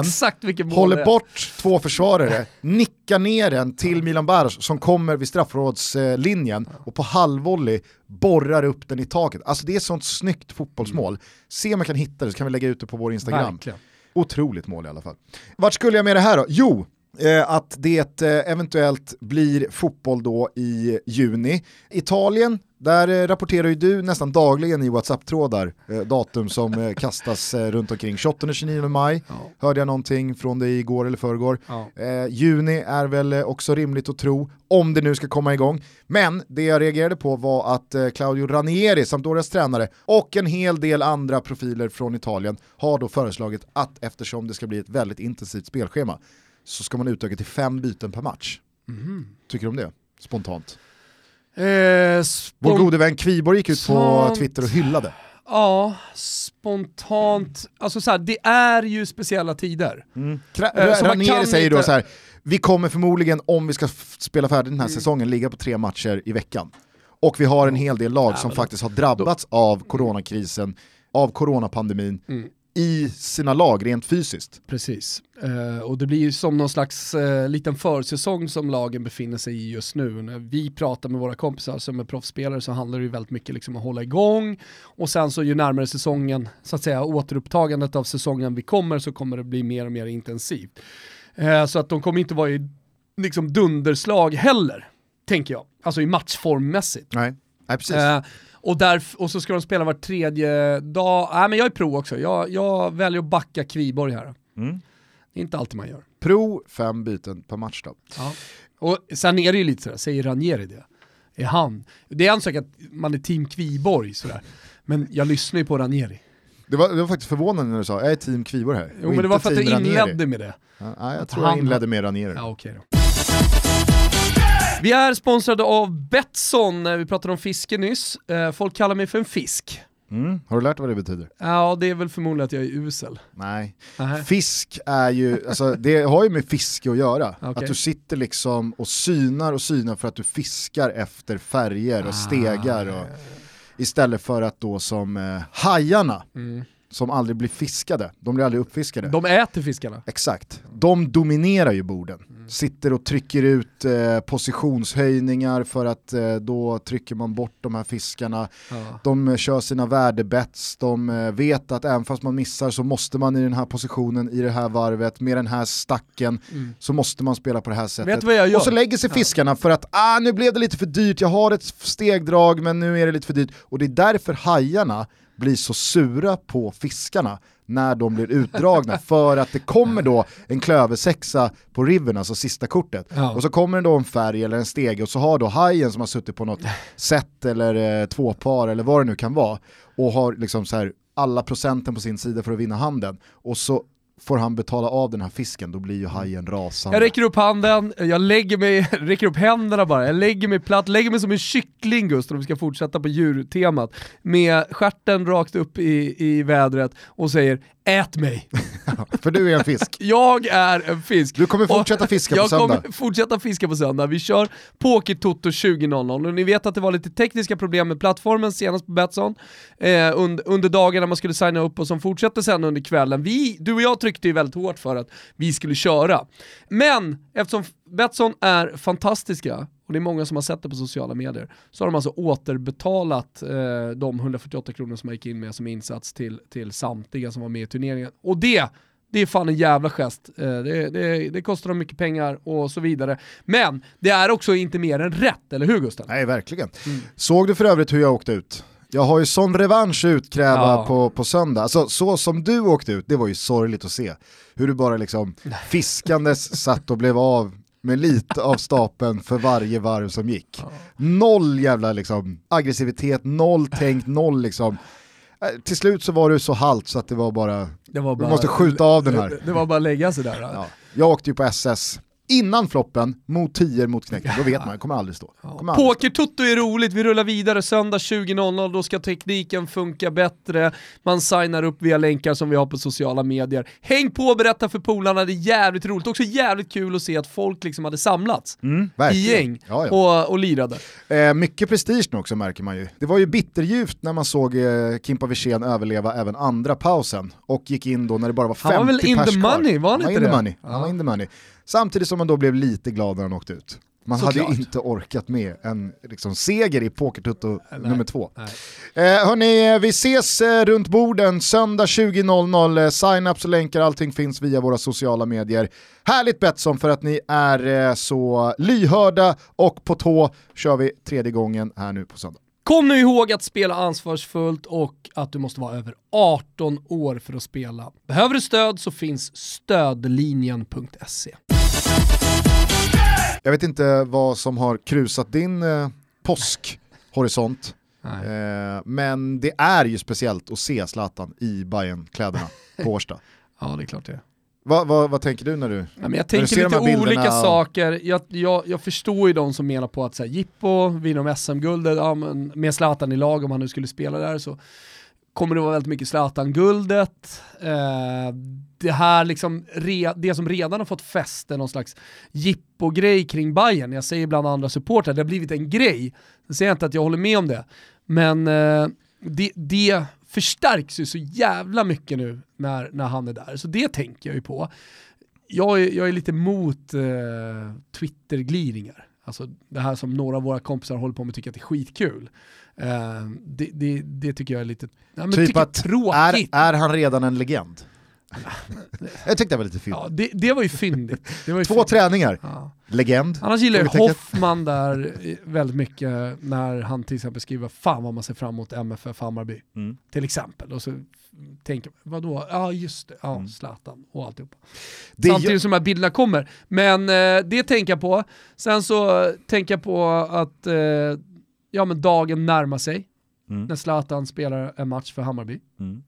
[SPEAKER 1] håller bort två försvarare, nickar ner den till Milan Baros som kommer vid straffrådslinjen och på halvvolley borrar upp den i taket. Alltså det är sånt snyggt fotbollsmål. Se om jag kan hitta det så kan vi lägga ut det på vår Instagram.
[SPEAKER 2] Verkligen.
[SPEAKER 1] Otroligt mål i alla fall. Vart skulle jag med det här då? Jo, eh, att det eh, eventuellt blir fotboll då i juni. Italien, där eh, rapporterar ju du nästan dagligen i WhatsApp-trådar eh, datum som eh, kastas runt omkring. 28 och 29 maj
[SPEAKER 2] Ja.
[SPEAKER 1] hörde jag någonting från dig igår eller förrgår.
[SPEAKER 2] Ja.
[SPEAKER 1] Eh, juni är väl också rimligt att tro, om det nu ska komma igång. Men det jag reagerade på var att Claudio Ranieri, Sampdorias tränare, och en hel del andra profiler från Italien har då föreslagit att eftersom det ska bli ett väldigt intensivt spelschema så ska man utöka till fem byten per match.
[SPEAKER 2] Mhm.
[SPEAKER 1] Tycker du om det? Spontant.
[SPEAKER 2] Eh,
[SPEAKER 1] Vår gode vän Kviborg gick ut på. Twitter och hyllade.
[SPEAKER 2] Ja, spontant. Alltså så här, det är ju speciella tider.
[SPEAKER 1] Kra-
[SPEAKER 2] Eh, så
[SPEAKER 1] Ranieri säger då
[SPEAKER 2] inte-
[SPEAKER 1] så här, vi kommer förmodligen, om vi ska f- spela färdigt den här
[SPEAKER 2] Mm.
[SPEAKER 1] säsongen, ligga på tre matcher i veckan. Och vi har en hel del lag som
[SPEAKER 2] men
[SPEAKER 1] faktiskt har drabbats av coronakrisen, av coronapandemin,
[SPEAKER 2] Mm.
[SPEAKER 1] I sina lag rent fysiskt.
[SPEAKER 2] Precis. Eh, och det blir ju som någon slags eh, liten försäsong som lagen befinner sig i just nu. När vi pratar med våra kompisar som är proffsspelare så handlar det ju väldigt mycket liksom om att hålla igång och sen så ju närmare säsongen, så att säga återupptagandet av säsongen vi kommer så kommer det bli mer och mer intensivt. Eh, så att de kommer inte vara i liksom dunderslag heller, tänker jag. Alltså i matchformmässigt.
[SPEAKER 1] Nej, Nej precis.
[SPEAKER 2] Och, där, och så ska de spela var tredje dag. Nej men jag är pro också, jag, jag väljer att backa Kviborg här.
[SPEAKER 1] Mm.
[SPEAKER 2] Det är inte alltid man gör.
[SPEAKER 1] Pro fem byten per match då.
[SPEAKER 2] Och sen är det ju lite sådär, säger Ranieri det? Är han? Det är en sak att man är team Kviborg sådär, men jag lyssnar ju på Ranieri.
[SPEAKER 1] Det var, det var faktiskt förvånande när du sa, jag är team Kviborg här.
[SPEAKER 2] Jo men det var för att
[SPEAKER 1] Ranieri.
[SPEAKER 2] inledde med det.
[SPEAKER 1] Ja, jag tror
[SPEAKER 2] Han-
[SPEAKER 1] jag inledde med Ranieri.
[SPEAKER 2] Ja okej då. Vi är sponsrade av Betsson, vi pratade om fiske nyss. Eh, Folk kallar mig för en fisk.
[SPEAKER 1] Mm. Har du lärt dig vad det betyder?
[SPEAKER 2] Ja det är väl förmodligen att jag är usel.
[SPEAKER 1] Nej.
[SPEAKER 2] Nähä.
[SPEAKER 1] Fisk är ju, alltså det har ju med fiske att göra.
[SPEAKER 2] Okej.
[SPEAKER 1] Att du sitter liksom och synar och synar för att du fiskar efter färger och stegar. Och, istället för att då som eh, hajarna,
[SPEAKER 2] Mm.
[SPEAKER 1] Som aldrig blir fiskade, de blir aldrig uppfiskade.
[SPEAKER 2] De äter fiskarna.
[SPEAKER 1] Exakt. De dominerar ju borden. Sitter och trycker ut eh, positionshöjningar för att eh, då trycker man bort de här fiskarna.
[SPEAKER 2] Ja.
[SPEAKER 1] De eh, kör sina värdebets, de eh, vet att även fast man missar så måste man i den här positionen, i det här varvet, med den här stacken,
[SPEAKER 2] Mm.
[SPEAKER 1] så måste man spela på det här sättet. Och så lägger sig fiskarna för att ah, nu blev det lite för dyrt, jag har ett stegdrag men nu är det lite för dyrt. Och det är därför hajarna blir så sura på fiskarna när de blir utdragna för att det kommer då en klöversexa på riven, alltså sista kortet.
[SPEAKER 2] Ja.
[SPEAKER 1] Och så kommer det då en färg eller en stege och så har då hajen som har suttit på något set eller eh, tvåpar eller vad det nu kan vara och har liksom så här alla procenten på sin sida för att vinna handen och så får han betala av den här fisken, då blir ju hajen rasande.
[SPEAKER 2] Jag räcker upp handen, jag lägger mig, räcker upp händerna bara, jag lägger mig platt, lägger mig som en kyckling Gustav, om vi ska fortsätta på djurtemat, med stjärten rakt upp i, i vädret och säger ät mig.
[SPEAKER 1] För du är en fisk.
[SPEAKER 2] Jag är en fisk.
[SPEAKER 1] Du kommer fortsätta fiska på söndag.
[SPEAKER 2] Jag kommer fortsätta fiska på söndag. Vi kör Poker Toto 20.00 och ni vet att det var lite tekniska problem med plattformen senast på Betsson eh, under, under dagen när man skulle signa upp och som fortsätter sen under kvällen. Vi, du och jag tryckte ju väldigt hårt för att vi skulle köra. Men eftersom Betsson är fantastiska och det är många som har sett det på sociala medier, så har de alltså återbetalat eh, de 148 kronor som man gick in med som insats till, till samtliga som var med i turneringen. Och det det är fan en jävla gest. Eh, det, det, det, kostar dem mycket pengar och så vidare. Men det är också inte mer än rätt, eller hur Gusten?
[SPEAKER 1] Nej, verkligen. Mm. Såg du för övrigt hur jag åkte ut? Jag har ju sån revansch utkräva ja. på, på söndag. Alltså, så som du åkte ut, det var ju sorgligt att se. Hur du bara liksom fiskandes satt och blev av med lite av stapeln för varje varv som gick. Noll jävla liksom, aggressivitet, noll tänkt, noll liksom. Äh, till slut så var du så halt så att det var bara, det var bara du måste skjuta av den här.
[SPEAKER 2] Det, det var bara att lägga sig där.
[SPEAKER 1] Ja. Jag åkte ju på SS, innan floppen, mot 10 mot knäcken. Då vet man, kommer aldrig stå.
[SPEAKER 2] Ja. Poker-tutto är roligt, vi rullar vidare söndag 20.00, då ska tekniken funka bättre, man signar upp via länkar som vi har på sociala medier. Häng på och berätta för polarna, det är jävligt roligt. Också jävligt kul att se att folk liksom hade samlats mm, i gäng ja, ja. Och, och lirade.
[SPEAKER 1] Eh, mycket prestige nu också märker man ju. Det var ju bitterljuvt när man såg eh, Kimpa Wirsén överleva även andra pausen och gick in då när det bara var 50 pers
[SPEAKER 2] Han var väl in the money, var han inte
[SPEAKER 1] det? Money. Han var in the money. Samtidigt som man då blev lite glad när han åkte ut. Man Så hade klart. inte orkat med en liksom, seger i Pokertutto nummer två. Eh, hörni, vi ses eh, runt borden söndag 20.00. Eh, Sign-ups och länkar, allting finns via våra sociala medier. Härligt Betsson för att ni är eh, så lyhörda och på tå kör vi tredje gången här nu på söndag.
[SPEAKER 2] Kom nu ihåg att spela ansvarsfullt och att du måste vara över 18 år för att spela. Behöver du stöd så finns stödlinjen.se.
[SPEAKER 1] Jag vet inte vad som har krusat din eh, påskhorisont. Eh, men det är ju speciellt att se Zlatan i bayern kläderna på Årsta.
[SPEAKER 2] ja, det är klart det är.
[SPEAKER 1] Vad, vad, vad, tänker du när du, ja,
[SPEAKER 2] men Jag tänker lite olika saker. Jag, jag, jag, förstår ju de som menar på att så här, Jippo vinner om SM-guldet, ja, med Zlatan i lag om han nu skulle spela där så kommer det vara väldigt mycket Zlatan-guldet. Eh, det här liksom, re, det som redan har fått fäste, någon slags jippo-grej kring Bayern. jag säger bland andra supportrar, det har blivit en grej. Jag säger inte att jag håller med om det, men eh, det, det förstärks ju så jävla mycket nu när, när han är där, så det tänker jag ju på. Jag är, jag är lite mot eh, Twitter-gliringar. Alltså det här som några av våra kompisar håller på med tycker att det är skitkul. Uh, det, det, det, tycker jag är lite ja,
[SPEAKER 1] typ att, tråkigt. Är, är han redan en legend? jag tyckte det var lite fint.
[SPEAKER 2] Ja, det, det var ju fyndigt.
[SPEAKER 1] Två fyndigt. träningar, ja. legend.
[SPEAKER 2] Annars gillar jag Hoffman där väldigt mycket när han till exempel skriver fan vad man ser fram emot MFF Hammarby. Mm. Till exempel. Och så tänker man, vadå? Ja just det, ja mm. Zlatan och alltihopa. Det Samtidigt som de här bilderna kommer. Men eh, det tänker jag på. Sen så tänker jag på att eh, ja, men dagen närmar sig. Mm. När Zlatan spelar en match för Hammarby. Mm.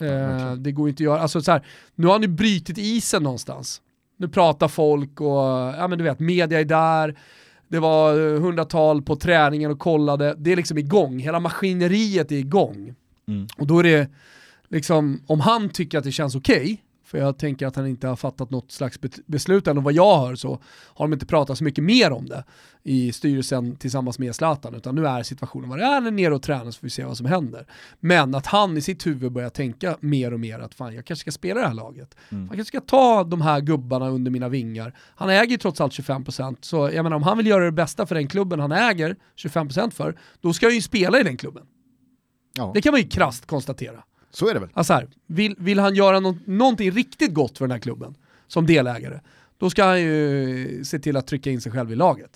[SPEAKER 2] Eh, det går inte att göra, alltså så här, nu har han ju brytit isen någonstans. Nu pratar folk och, ja men du vet, media är där, det var hundratal på träningen och kollade, det är liksom igång, hela maskineriet är igång. Mm. Och då är det, liksom, om han tycker att det känns okej, okay, för jag tänker att han inte har fattat något slags beslut än och vad jag hör så har de inte pratat så mycket mer om det i styrelsen tillsammans med Zlatan utan nu är situationen vad det är, han är nere och tränar så får vi se vad som händer. Men att han i sitt huvud börjar tänka mer och mer att fan jag kanske ska spela det här laget. Mm. Jag kanske ska ta de här gubbarna under mina vingar. Han äger ju trots allt 25% så jag menar om han vill göra det bästa för den klubben han äger 25% för, då ska han ju spela i den klubben. Ja. Det kan man ju krasst konstatera.
[SPEAKER 1] Så är det väl.
[SPEAKER 2] Alltså här, vill, vill han göra no någonting riktigt gott för den här klubben som delägare, då ska han ju se till att trycka in sig själv i laget.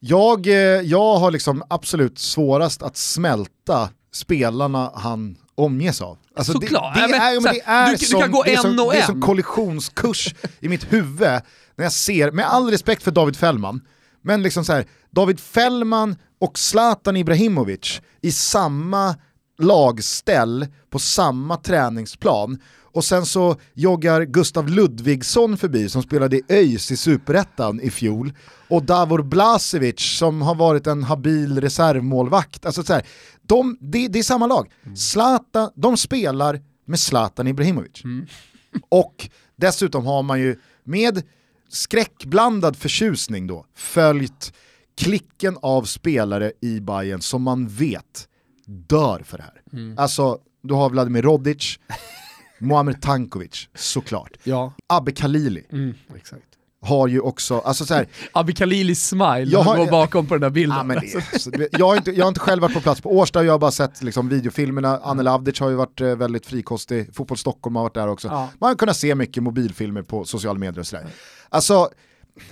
[SPEAKER 1] Jag, eh, jag har liksom absolut svårast att smälta spelarna han omges av. Alltså
[SPEAKER 2] Såklart!
[SPEAKER 1] Det, det, är, ja, det är, du, som, du gå det är som, det är som kollisionskurs i mitt huvud när jag ser, med all respekt för David Fällman, men liksom så här, David Fällman och Zlatan Ibrahimovic i samma lagställ på samma träningsplan och sen så joggar Gustav Ludvigsson förbi som spelade i ÖIS i Superettan i fjol och Davor Blasevic som har varit en habil reservmålvakt. Alltså så här, de, det, det är samma lag. Mm. Zlatan, de spelar med Zlatan Ibrahimovic. Och dessutom har man ju med skräckblandad förtjusning då följt klicken av spelare i Bayern som man vet dör för det här. Alltså, du har Vladimir Rodic, Muamer Tankovic, såklart.
[SPEAKER 2] Ja,
[SPEAKER 1] Abbe Khalili
[SPEAKER 2] mm, exakt.
[SPEAKER 1] har ju också, alltså så här,
[SPEAKER 2] Abi Khalilis smile
[SPEAKER 1] Jag har-
[SPEAKER 2] går bakom på den där bilden.
[SPEAKER 1] Ja, men det, så det- jag, har inte, jag har inte själv varit på plats på Årsta, jag har bara sett liksom, videofilmerna. Anne Lavdic har ju varit eh, väldigt frikostig, Fotboll Stockholm har varit där också.
[SPEAKER 2] Ja.
[SPEAKER 1] Man har kunnat se mycket mobilfilmer på sociala medier och sådär. Alltså,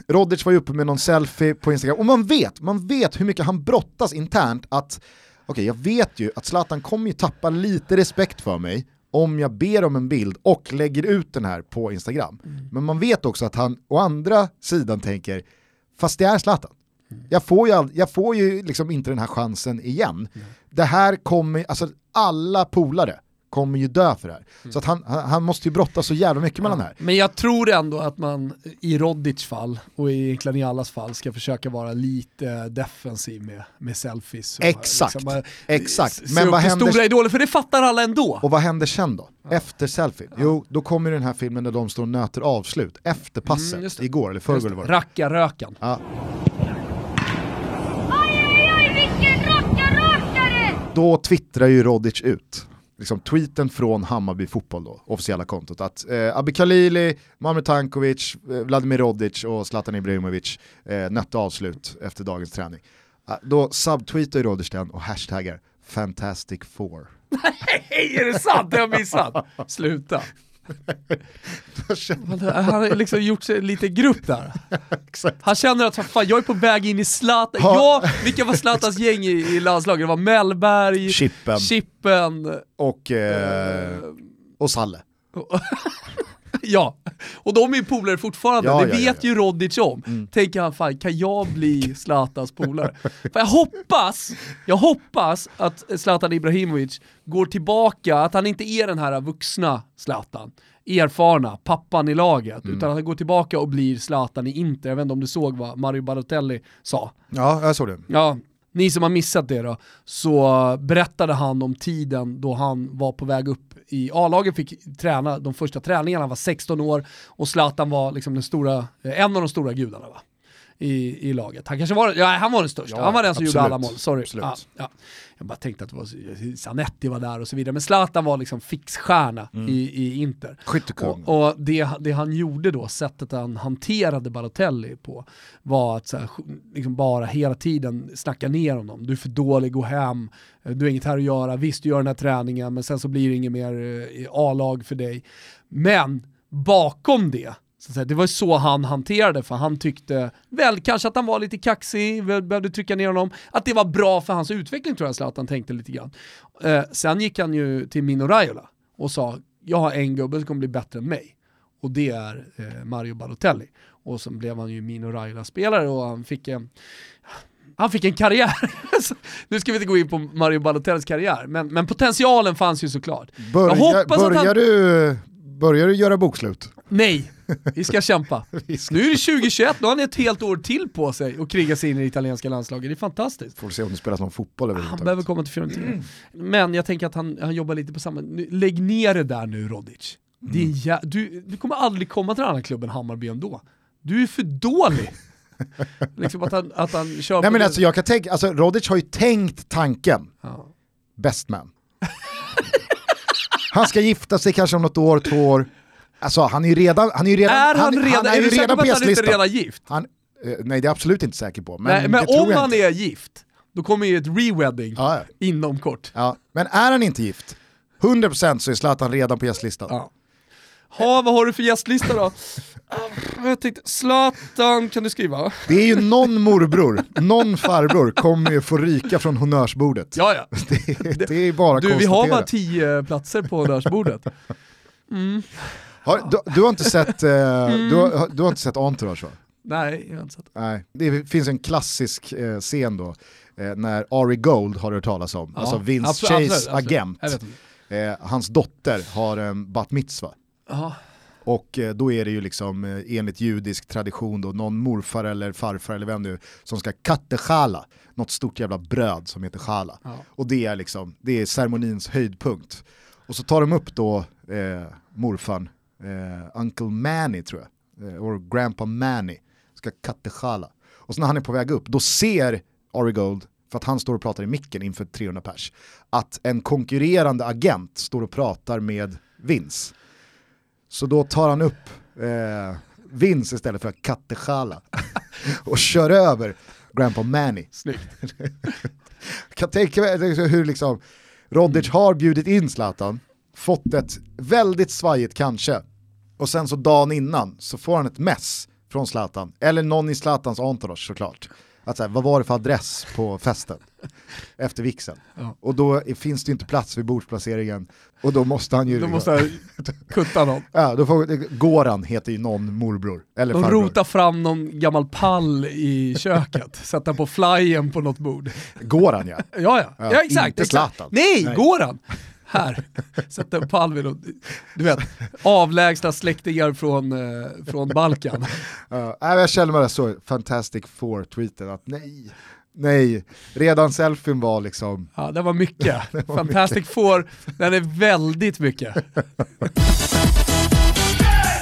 [SPEAKER 1] Rodic var ju uppe med någon selfie på Instagram, och man vet, man vet hur mycket han brottas internt att, okej jag vet ju att Zlatan kommer ju tappa lite respekt för mig om jag ber om en bild och lägger ut den här på Instagram. Men man vet också att han å andra sidan tänker, fast det är Zlatan. Jag får ju, all, jag får ju liksom inte den här chansen igen. Det här kommer, alltså alla polare kommer ju dö för det här. Så att han, han, måste ju brottas så jävla mycket mellan det här.
[SPEAKER 2] Men jag tror ändå att man i Rodic fall och egentligen i allas fall ska försöka vara lite defensiv med, med selfies. och
[SPEAKER 1] Exakt,
[SPEAKER 2] bara
[SPEAKER 1] exakt. Men vad händer-
[SPEAKER 2] stora idoler, för det fattar alla ändå.
[SPEAKER 1] Och vad händer sen då? Efter selfie? Jo, då kommer den här filmen där de står och nöter avslut, efter passet,
[SPEAKER 2] Mm, just det.
[SPEAKER 1] igår eller förrgår eller vad det var.
[SPEAKER 2] Rackarrökan.
[SPEAKER 1] Ja,
[SPEAKER 3] Oj, oj, oj, vilken rackarrakare!
[SPEAKER 1] då twittrar ju Rodic ut, liksom tweeten från Hammarby Fotboll då, officiella kontot, att eh, Abi Khalili, Mamer Tankovic, eh, Vladimir Rodic och Zlatan Ibrahimovic eh, nötte avslut efter dagens träning. Ah, då subtweetar Rodic den och hashtaggar Fantastic Four.
[SPEAKER 2] Hej, är det sant? Det har jag missat. Sluta. Han har liksom gjort sig lite grupp där. Han känner att fan, jag är på väg in i Zlatan. Ja, vilka var Zlatans gäng i, i landslaget? Det var Mellberg,
[SPEAKER 1] Chippen
[SPEAKER 2] Chippen,
[SPEAKER 1] och, eh, och Salle.
[SPEAKER 2] ja. Och de är ju polare fortfarande,
[SPEAKER 1] Ja,
[SPEAKER 2] det
[SPEAKER 1] ja,
[SPEAKER 2] vet
[SPEAKER 1] ja.
[SPEAKER 2] ju Rodic om. Tänker han, fan kan jag bli Zlatans polare? För jag hoppas, jag hoppas att Zlatan Ibrahimovic går tillbaka, att han inte är den här vuxna Zlatan, erfarna, pappan i laget, utan att han går tillbaka och blir Zlatan i Inter. Jag vet inte om du såg vad Mario Balotelli sa.
[SPEAKER 1] Ja, jag såg det.
[SPEAKER 2] Ja, ni som har missat det då, så berättade han om tiden då han var på väg upp i A-laget, fick träna de första träningarna, han var 16 år och Zlatan var liksom den stora, eh, en av de stora gudarna va? I, i laget. Han kanske var, ja, han var den största,
[SPEAKER 1] Ja,
[SPEAKER 2] han var den som gjorde
[SPEAKER 1] absolut.
[SPEAKER 2] alla mål, sorry.
[SPEAKER 1] Absolut.
[SPEAKER 2] Ja, ja. Jag bara tänkte att det var, Zanetti var där och så vidare, men Zlatan var liksom fixstjärna
[SPEAKER 1] Mm.
[SPEAKER 2] i, i Inter.
[SPEAKER 1] Skyttekung.
[SPEAKER 2] Och, och det, det han gjorde då, sättet han hanterade Balotelli på, var att här, liksom bara hela tiden snacka ner honom. Du är för dålig, gå hem, du har inget här att göra, visst du gör den här träningen men sen så blir det inget mer eh, A-lag för dig. Men bakom det, så det var så han hanterade för han tyckte väl kanske att han var lite kaxig, behövde trycka ner honom, att det var bra för hans utveckling tror jag Zlatan tänkte lite grann. Eh, sen gick han ju till Mino Raiola och sa jag har en gubbe som kommer bli bättre än mig och det är eh, Mario Balotelli. Och sen blev han ju Mino Raiola-spelare och han fick en han fick en karriär. Nu ska vi inte gå in på Mario Balotellis karriär, men, men potentialen fanns ju såklart.
[SPEAKER 1] Börja, börjar,
[SPEAKER 2] han...
[SPEAKER 1] du, börjar du göra bokslut?
[SPEAKER 2] Nej, vi ska kämpa. Nu är det 2021, nu har han ett helt år till på sig att kriga sig in i det italienska landslaget. Det är fantastiskt.
[SPEAKER 1] Får se om det spelas någon fotboll
[SPEAKER 2] Han
[SPEAKER 1] överhuvudtaget.
[SPEAKER 2] behöver komma till Fiorentina. Men jag tänker att han, han jobbar lite på samma... Lägg ner det där nu Rodic. Det är en jä... du, du kommer aldrig komma till den här klubben Hammarby ändå. Du är för dålig. liksom att han, att han kör
[SPEAKER 1] Nej men
[SPEAKER 2] det-
[SPEAKER 1] alltså jag kan tänka, alltså Rodic har ju tänkt tanken,
[SPEAKER 2] ja.
[SPEAKER 1] best man. han ska gifta sig kanske om något år, två år. Alltså han är ju redan, han är ju redan,
[SPEAKER 2] Är han, redan,
[SPEAKER 1] är
[SPEAKER 2] är
[SPEAKER 1] ju
[SPEAKER 2] du säker på att han inte
[SPEAKER 1] gästlistan.
[SPEAKER 2] redan är gift?
[SPEAKER 1] Han, eh, nej det är jag absolut inte säker på. Men,
[SPEAKER 2] Men, men om han
[SPEAKER 1] inte.
[SPEAKER 2] är gift, då kommer ju ett re-wedding
[SPEAKER 1] Ja, ja.
[SPEAKER 2] inom kort.
[SPEAKER 1] Ja. Men är han inte gift, 100% så är Zlatan redan på gästlistan.
[SPEAKER 2] Ja. Ha, vad har du för gästlista då? Ah, Jag tänkte, Zlatan kan du skriva?
[SPEAKER 1] Det är ju någon morbror, någon farbror kommer ju få ryka från honnörsbordet.
[SPEAKER 2] Ja, ja.
[SPEAKER 1] Det, det är bara att
[SPEAKER 2] Du, vi har bara tio platser på honnörsbordet.
[SPEAKER 1] Har, du, du har inte sett, eh,
[SPEAKER 2] Mm.
[SPEAKER 1] du, har, du har inte sett Entourage va?
[SPEAKER 2] Nej, jag har inte sett.
[SPEAKER 1] Nej. Det finns en klassisk eh, scen då, eh, när Ari Gold har du hört talas om,
[SPEAKER 2] Ja,
[SPEAKER 1] alltså Vince
[SPEAKER 2] absolut,
[SPEAKER 1] Chase
[SPEAKER 2] absolut, absolut.
[SPEAKER 1] agent.
[SPEAKER 2] Inte.
[SPEAKER 1] Eh, hans dotter har en bat mitzva.
[SPEAKER 2] Ja.
[SPEAKER 1] Och eh, då är det ju liksom eh, enligt judisk tradition då någon morfar eller farfar eller vem nu som ska kattechala, något stort jävla bröd som heter chala.
[SPEAKER 2] Ja.
[SPEAKER 1] Och det är liksom, det är ceremonins höjdpunkt. Och så tar de upp då eh, morfan, eh, Uncle Manny tror jag, eh, och Grandpa Manny, ska kattechala. Och så när han är på väg upp, då ser Ari Gold, för att han står och pratar i micken inför 300 pers, att en konkurrerande agent står och pratar med Vince. Så då tar han upp eh, Vince istället för kattechala och kör över Grandpa Manny.
[SPEAKER 2] Snyggt.
[SPEAKER 1] kan tänka mig hur liksom Rodic har bjudit in Zlatan, fått ett väldigt svajigt kanske, och sen så dagen innan så får han ett mess från Zlatan, eller någon i Zlatans entourage såklart. Att så här, vad var det för adress på festen? Efter vixen.
[SPEAKER 2] Ja.
[SPEAKER 1] Och då finns det inte plats vid bordsplaceringen och då måste han ju...
[SPEAKER 2] Då måste jag kutta någon.
[SPEAKER 1] Ja, då får, Goran heter ju någon morbror, eller
[SPEAKER 2] De
[SPEAKER 1] farbror.
[SPEAKER 2] rotar fram någon gammal pall i köket, sätter på flyen på något bord.
[SPEAKER 1] Goran ja.
[SPEAKER 2] Ja, ja,
[SPEAKER 1] Ja,
[SPEAKER 2] ja, exakt.
[SPEAKER 1] inte
[SPEAKER 2] exakt.
[SPEAKER 1] Zlatan.
[SPEAKER 2] Nej,
[SPEAKER 1] Nej.
[SPEAKER 2] går han? Här, en pall vid något, du vet, avlägsna släktingar från, eh, från Balkan.
[SPEAKER 1] Uh, jag känner mig så Fantastic Four-tweeten att nej, nej, redan selfien var liksom,
[SPEAKER 2] Ja, det var mycket. Fantastic Four, den är väldigt mycket.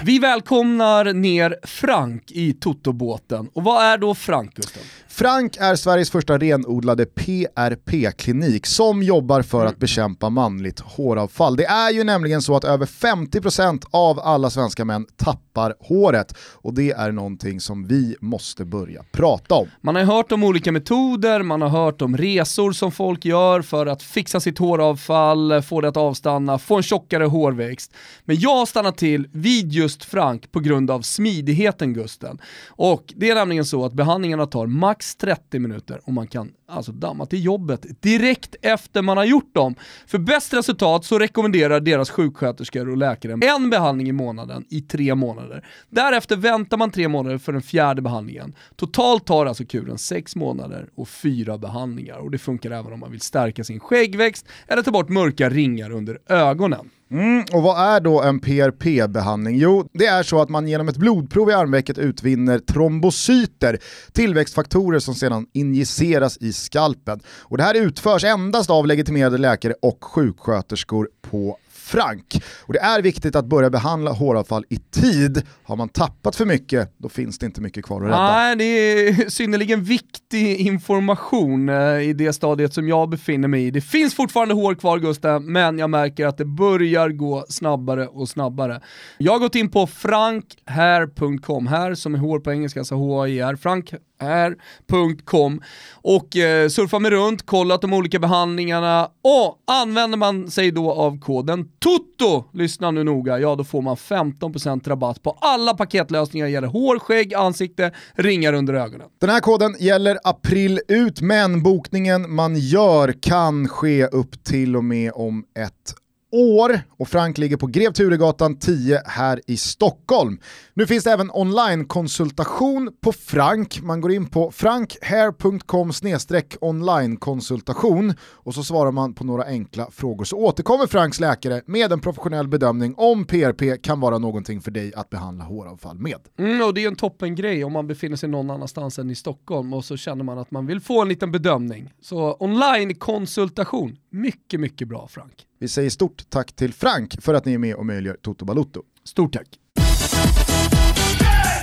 [SPEAKER 2] Vi välkomnar ner Frank i Toto-båten. Och vad är då Frank, Gustav?
[SPEAKER 1] Frank är Sveriges första renodlade PRP-klinik som jobbar för att bekämpa manligt håravfall. Det är ju nämligen så att över 50% av alla svenska män tappar håret och det är någonting som vi måste börja prata om.
[SPEAKER 2] Man har hört om olika metoder, man har hört om resor som folk gör för att fixa sitt håravfall, få det att avstanna, få en tjockare hårväxt. Men jag stannar till vid just Frank på grund av smidigheten Gusten. Och det är nämligen så att behandlingarna tar max 30 minuter och man kan alltså damma till jobbet direkt efter man har gjort dem. För bäst resultat så rekommenderar deras sjuksköterskor och läkare en behandling i månaden i tre månader. Därefter väntar man tre månader för den fjärde behandlingen. Totalt tar alltså kuren sex månader och fyra behandlingar och det funkar även om man vill stärka sin skäggväxt eller ta bort mörka ringar under ögonen.
[SPEAKER 1] Mm, och vad är då en PRP-behandling? Jo, det är så att man genom ett blodprov i armvecket utvinner trombocyter, tillväxtfaktorer som sedan injiceras i skalpen. Och det här utförs endast av legitimerade läkare och sjuksköterskor på Frank. Och det är viktigt att börja behandla håravfall i tid. Har man tappat för mycket, då finns det inte mycket kvar att rädda.
[SPEAKER 2] Nej, det är synnerligen viktig information eh, i det stadiet som jag befinner mig i. Det finns fortfarande hår kvar Gustav, men jag märker att det börjar gå snabbare och snabbare. Jag har gått in på frankhair.com, här som är hår på engelska, alltså H-A-I-R, frankhair.com och eh, surfa mig runt, kollat de olika behandlingarna. Och använder man sig då av koden TOTO, lyssna nu noga, ja då får man 15% rabatt på alla paketlösningar. Gäller hår, skägg, ansikte, ringar under ögonen.
[SPEAKER 1] Den här koden gäller april ut, men bokningen man gör kan ske upp till och med om ett år och Frank ligger på Grev Turegatan 10 här i Stockholm. Nu finns det även online-konsultation på Frank. Man går in på frankhair.com onlinekonsultation och så svarar man på några enkla frågor. Så återkommer Franks läkare med en professionell bedömning om PRP kan vara någonting för dig att behandla håravfall med.
[SPEAKER 2] Mm, och det är en toppengrej om man befinner sig någon annanstans än i Stockholm och så känner man att man vill få en liten bedömning. Så online-konsultation, mycket, mycket bra Frank.
[SPEAKER 1] Vi säger stort tack till Frank för att ni är med och möjliggör Toto Balutto.
[SPEAKER 2] Stort tack.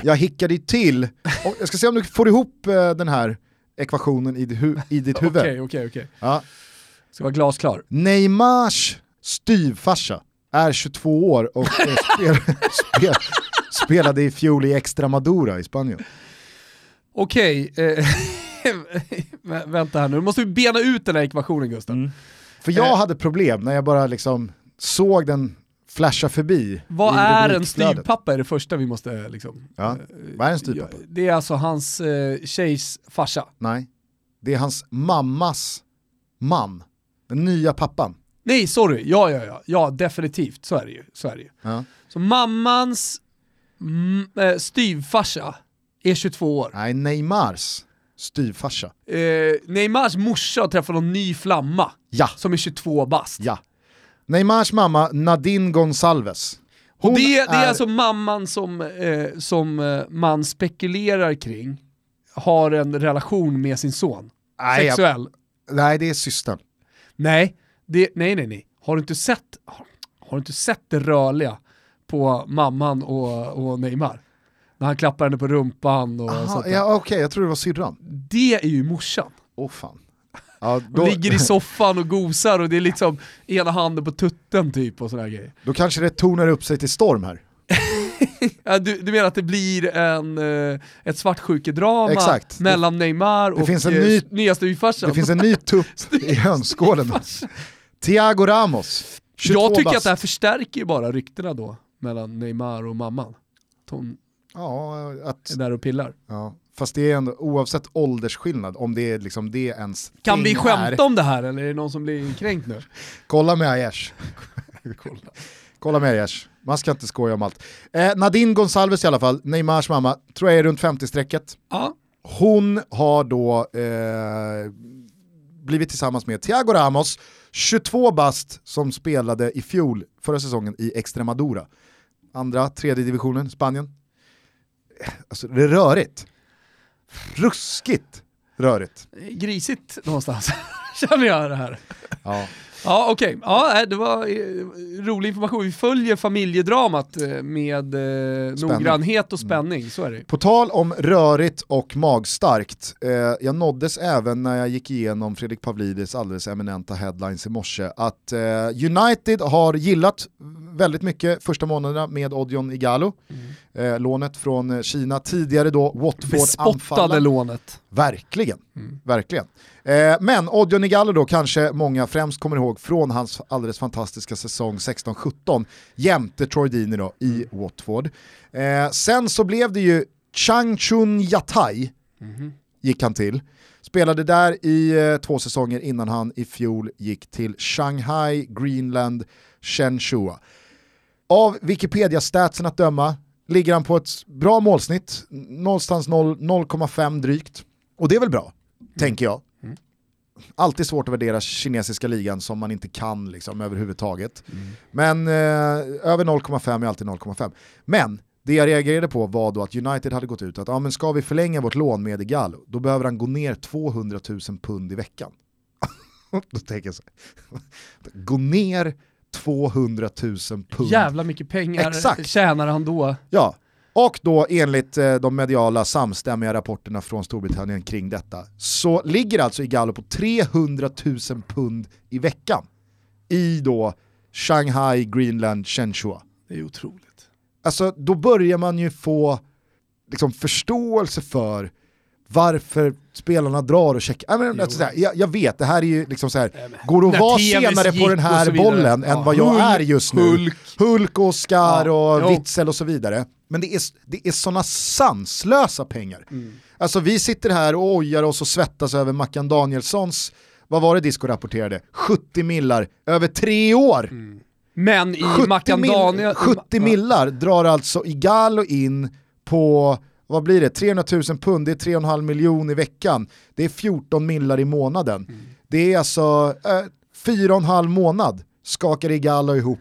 [SPEAKER 1] Jag hickade till, och jag ska se om du får ihop eh, den här ekvationen i, ditt hu- i ditt huvud.
[SPEAKER 2] Okej, okej, okej.
[SPEAKER 1] Ja.
[SPEAKER 2] Ska vara glasklar.
[SPEAKER 1] Neymars styvfarsa är 22 år och spel, spel, spelade i fjol i Extremadura i Spanien.
[SPEAKER 2] Okej, eh, vä- vänta här nu, nu måste vi bena ut den här ekvationen Gustav.
[SPEAKER 1] För jag
[SPEAKER 2] Eh.
[SPEAKER 1] hade problem när jag bara liksom såg den flasha förbi.
[SPEAKER 2] Vad är en styvpappa är det första vi måste liksom...
[SPEAKER 1] Ja.
[SPEAKER 2] eh,
[SPEAKER 1] Vad är en styvpappa?
[SPEAKER 2] Det är alltså hans eh, tjejs farsa.
[SPEAKER 1] Nej, det är hans mammas man, den nya pappan.
[SPEAKER 2] Nej, sorry. Ja, ja, ja. Ja, definitivt. Så är det ju. Så är det ju.
[SPEAKER 1] Ja.
[SPEAKER 2] Så mammans mm, eh, styvfarsa är 22 år.
[SPEAKER 1] Nej, Neymars styvfarsa.
[SPEAKER 2] Eh, Neymars morsa har träffat någon ny flamma
[SPEAKER 1] Ja,
[SPEAKER 2] som är 22 bast.
[SPEAKER 1] ja. Neymars mamma Nadine Gonçalves.
[SPEAKER 2] Och det, det är alltså mamman som, eh, som eh, man spekulerar kring har en relation med sin son.
[SPEAKER 1] Nej, jag-
[SPEAKER 2] Sexuell.
[SPEAKER 1] Nej, det är systern.
[SPEAKER 2] Nej, det, nej, nej, nej. Har du inte sett? Har du inte sett det rörliga på mamman och, och Neymar? När han klappar henne på rumpan och
[SPEAKER 1] Aha,
[SPEAKER 2] sånt där.
[SPEAKER 1] ja, Okej, jag tror det var syrran.
[SPEAKER 2] Det är ju morsan.
[SPEAKER 1] Åh fan. Ja, då,
[SPEAKER 2] ligger i soffan och gosar och det är liksom ena handen på tutten typ och sådana grejer.
[SPEAKER 1] då kanske det tonar upp sig till storm här.
[SPEAKER 2] Du, du menar att det blir en, eh, ett svartsjukedrama
[SPEAKER 1] Exakt.
[SPEAKER 2] mellan Neymar och
[SPEAKER 1] finns en
[SPEAKER 2] eh,
[SPEAKER 1] ny-
[SPEAKER 2] nya styvfarsan?
[SPEAKER 1] Det finns en ny tupp i hönskålen. Thiago Ramos, 22
[SPEAKER 2] Jag tycker
[SPEAKER 1] bast.
[SPEAKER 2] att det här förstärker ju bara ryktena då mellan Neymar och mamman. Att hon
[SPEAKER 1] Ja, att,
[SPEAKER 2] är där och pillar.
[SPEAKER 1] ja, fast det är ändå oavsett åldersskillnad, om det är liksom det ens
[SPEAKER 2] Kan vi skämta
[SPEAKER 1] är.
[SPEAKER 2] om det här eller är det någon som blir kränkt nu?
[SPEAKER 1] Kolla med Aiesh. Kolla med Aiesh. Man ska inte skoja om allt. Eh, Nadine Gonçalves i alla fall, Neymars mamma, tror jag är runt 50-strecket.
[SPEAKER 2] Ja,
[SPEAKER 1] Hon har då eh, blivit tillsammans med Thiago Ramos, 22 bast, som spelade i fjol, förra säsongen, i Extremadura. Andra, tredje divisionen, Spanien. Eh, Alltså det är rörigt. Ruskigt rörigt.
[SPEAKER 2] grisigt någonstans känner jag det här.
[SPEAKER 1] Ja.
[SPEAKER 2] Ja okej, ja, nej, det var eh, rolig information. Vi följer familjedramat eh, med eh, noggrannhet och spänning, så är det.
[SPEAKER 1] På tal om rörigt och magstarkt, eh, jag nåddes även när jag gick igenom Fredrik Pavlidis alldeles eminenta headlines i morse att eh, United har gillat väldigt mycket första månaderna med Odion Igalo, eh, lånet från Kina, tidigare då
[SPEAKER 2] Bespottade
[SPEAKER 1] Watford-anfallare.
[SPEAKER 2] lånet.
[SPEAKER 1] Verkligen, verkligen. Eh, men Odion Igalo då kanske många främst kommer ihåg från hans alldeles fantastiska säsong 16-17 jämte Troy Deeney då i Watford. Eh, sen så blev det ju Chang Chun Yatai gick han till. Spelade där i eh, två säsonger innan han i fjol gick till Shanghai, Greenland, Shenzhou. Av Wikipedia-statsen att döma ligger han på ett bra målsnitt, någonstans 0 0,5 drygt. Och det är väl bra, tänker jag. Alltid svårt att värdera kinesiska ligan som man inte kan liksom, överhuvudtaget. Men eh, över 0,5 är alltid 0,5. Men det jag reagerade på var då att United hade gått ut att ja, men ska vi förlänga vårt lån med Igalo, då behöver han gå ner 200 000 pund i veckan. då tänker jag så här. Gå ner 200 000 pund.
[SPEAKER 2] Jävla mycket pengar
[SPEAKER 1] Exakt.
[SPEAKER 2] tjänar han då.
[SPEAKER 1] Ja, och då enligt eh, de mediala samstämmiga rapporterna från Storbritannien kring detta så ligger alltså Igalo på 300 000 pund i veckan i då Shanghai, Greenland, Shenzhou.
[SPEAKER 2] Det är otroligt.
[SPEAKER 1] Alltså då börjar man ju få liksom, förståelse för varför spelarna drar och checkar. Men, alltså, jag, jag vet, det här är ju liksom så här, går det att vara senare på den här bollen än
[SPEAKER 2] Ja,
[SPEAKER 1] vad jag
[SPEAKER 2] Hulk,
[SPEAKER 1] är just nu.
[SPEAKER 2] Hulk.
[SPEAKER 1] Hulk, Oscar
[SPEAKER 2] Ja,
[SPEAKER 1] och. Witzel och så vidare. Men det är, det är sådana sanslösa pengar.
[SPEAKER 2] Mm.
[SPEAKER 1] Alltså vi sitter här och ojar oss och svettas över Mackan Danielssons, vad var det Disco rapporterade? 70 millar över tre år.
[SPEAKER 2] Men i
[SPEAKER 1] 70,
[SPEAKER 2] Mackan Daniel...
[SPEAKER 1] 70 millar drar alltså Igalo in på, vad blir det, 300 000 pund, det är 3,5 miljoner i veckan. Det är 14 millar i månaden. Det är alltså eh, 4,5 månad skakar Igalo ihop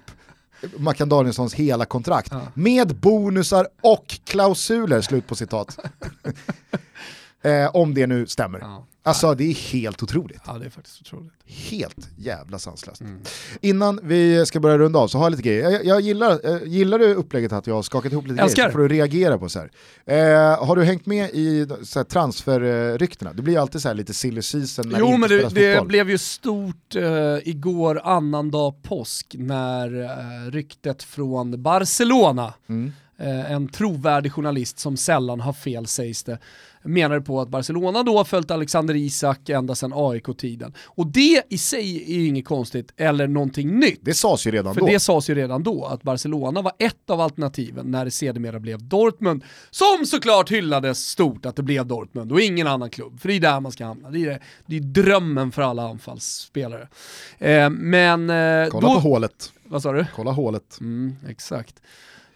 [SPEAKER 1] Mackan Danielssons hela kontrakt. Med bonusar och klausuler, slut på citat. eh, om det nu stämmer.
[SPEAKER 2] Ja.
[SPEAKER 1] Alltså det är helt otroligt.
[SPEAKER 2] ja, det är faktiskt otroligt.
[SPEAKER 1] Helt jävla sanslöst.
[SPEAKER 2] Mm.
[SPEAKER 1] Innan vi ska börja runda av så har jag lite grejer. Jag, jag gillar, eh, gillar du upplägget att jag har skakat ihop lite
[SPEAKER 2] Älskar.
[SPEAKER 1] grejer så får du reagera på så här. Eh, har du hängt med i så transferryktena? Det blir alltid så här lite silly season när det
[SPEAKER 2] Jo
[SPEAKER 1] inte
[SPEAKER 2] men det, det
[SPEAKER 1] fotboll.
[SPEAKER 2] blev ju stort eh, igår annandag påsk när eh, ryktet från Barcelona,
[SPEAKER 1] Mm.
[SPEAKER 2] Eh, en trovärdig journalist som sällan har fel sägs det, menade på att Barcelona då har följt Alexander Isak ända sedan AIK-tiden. Och det i sig är ju inget konstigt eller någonting nytt.
[SPEAKER 1] Det sades ju redan
[SPEAKER 2] För
[SPEAKER 1] då.
[SPEAKER 2] det sades ju redan då, att Barcelona var ett av alternativen när det sedermera blev Dortmund, som såklart hyllades stort att det blev Dortmund och ingen annan klubb, för det är där man ska hamna. Det är, det är drömmen för alla anfallsspelare. Eh, men... Eh,
[SPEAKER 1] Kolla
[SPEAKER 2] då,
[SPEAKER 1] på hålet.
[SPEAKER 2] Vad sa du?
[SPEAKER 1] Kolla hålet.
[SPEAKER 2] Mm, exakt.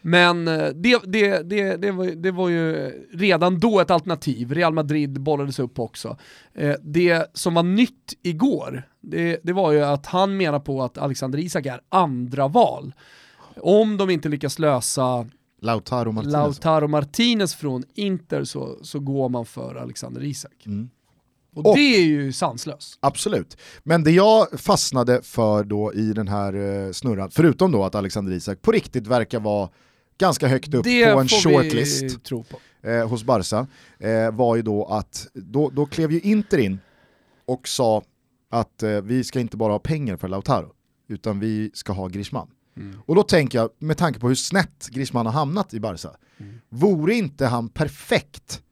[SPEAKER 2] Men eh, det, det, det, det, var, det var ju redan då ett alternativ, Real Madrid bollades upp också. Eh, det som var nytt igår, det, det var ju att han menar på att Alexander Isak är andra val. Om de inte lyckas lösa
[SPEAKER 1] Lautaro Martinez.
[SPEAKER 2] Lautaro Martinez från Inter så, så går man för Alexander Isak.
[SPEAKER 1] Mm.
[SPEAKER 2] Och,
[SPEAKER 1] Och-
[SPEAKER 2] det är ju sanslöst.
[SPEAKER 1] Absolut. Men det jag fastnade för då i den här eh, snurran, förutom då att Alexander Isak på riktigt verkar vara ganska högt upp
[SPEAKER 2] Det
[SPEAKER 1] på en shortlist
[SPEAKER 2] på.
[SPEAKER 1] eh, hos Barca, eh, var ju då att då, då klev ju Inter in och sa att eh, vi ska inte bara ha pengar för Lautaro, utan vi ska ha Griezmann.
[SPEAKER 2] Mm.
[SPEAKER 1] Och då tänker jag, med tanke på hur snett Griezmann har hamnat i Barca,
[SPEAKER 2] Mm.
[SPEAKER 1] vore inte han perfekt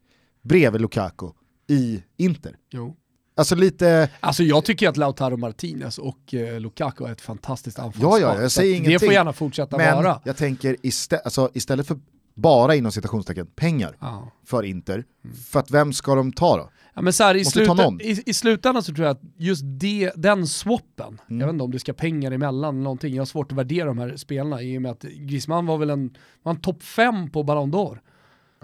[SPEAKER 1] bredvid Lukaku i Inter?
[SPEAKER 2] Jo.
[SPEAKER 1] Alltså lite,
[SPEAKER 2] Alltså jag tycker att Lautaro Martinez och eh, Lukaku är ett fantastiskt
[SPEAKER 1] Ja,
[SPEAKER 2] anfallspar.
[SPEAKER 1] ja, jag
[SPEAKER 2] Så
[SPEAKER 1] säger
[SPEAKER 2] att Det
[SPEAKER 1] ingenting.
[SPEAKER 2] får gärna fortsätta
[SPEAKER 1] men
[SPEAKER 2] vara.
[SPEAKER 1] jag tänker istä alltså, istället för bara inom citationstecken pengar
[SPEAKER 2] Ja.
[SPEAKER 1] för Inter, för att vem ska de ta då?
[SPEAKER 2] Ja, men så här, i, sluta, i, I slutändan så tror jag att just det, den swappen,
[SPEAKER 1] Mm.
[SPEAKER 2] jag vet inte om det ska pengar emellan eller någonting, jag har svårt att värdera de här spelarna i och med att Griezmann var väl en, var en topp fem på Ballon d'Or.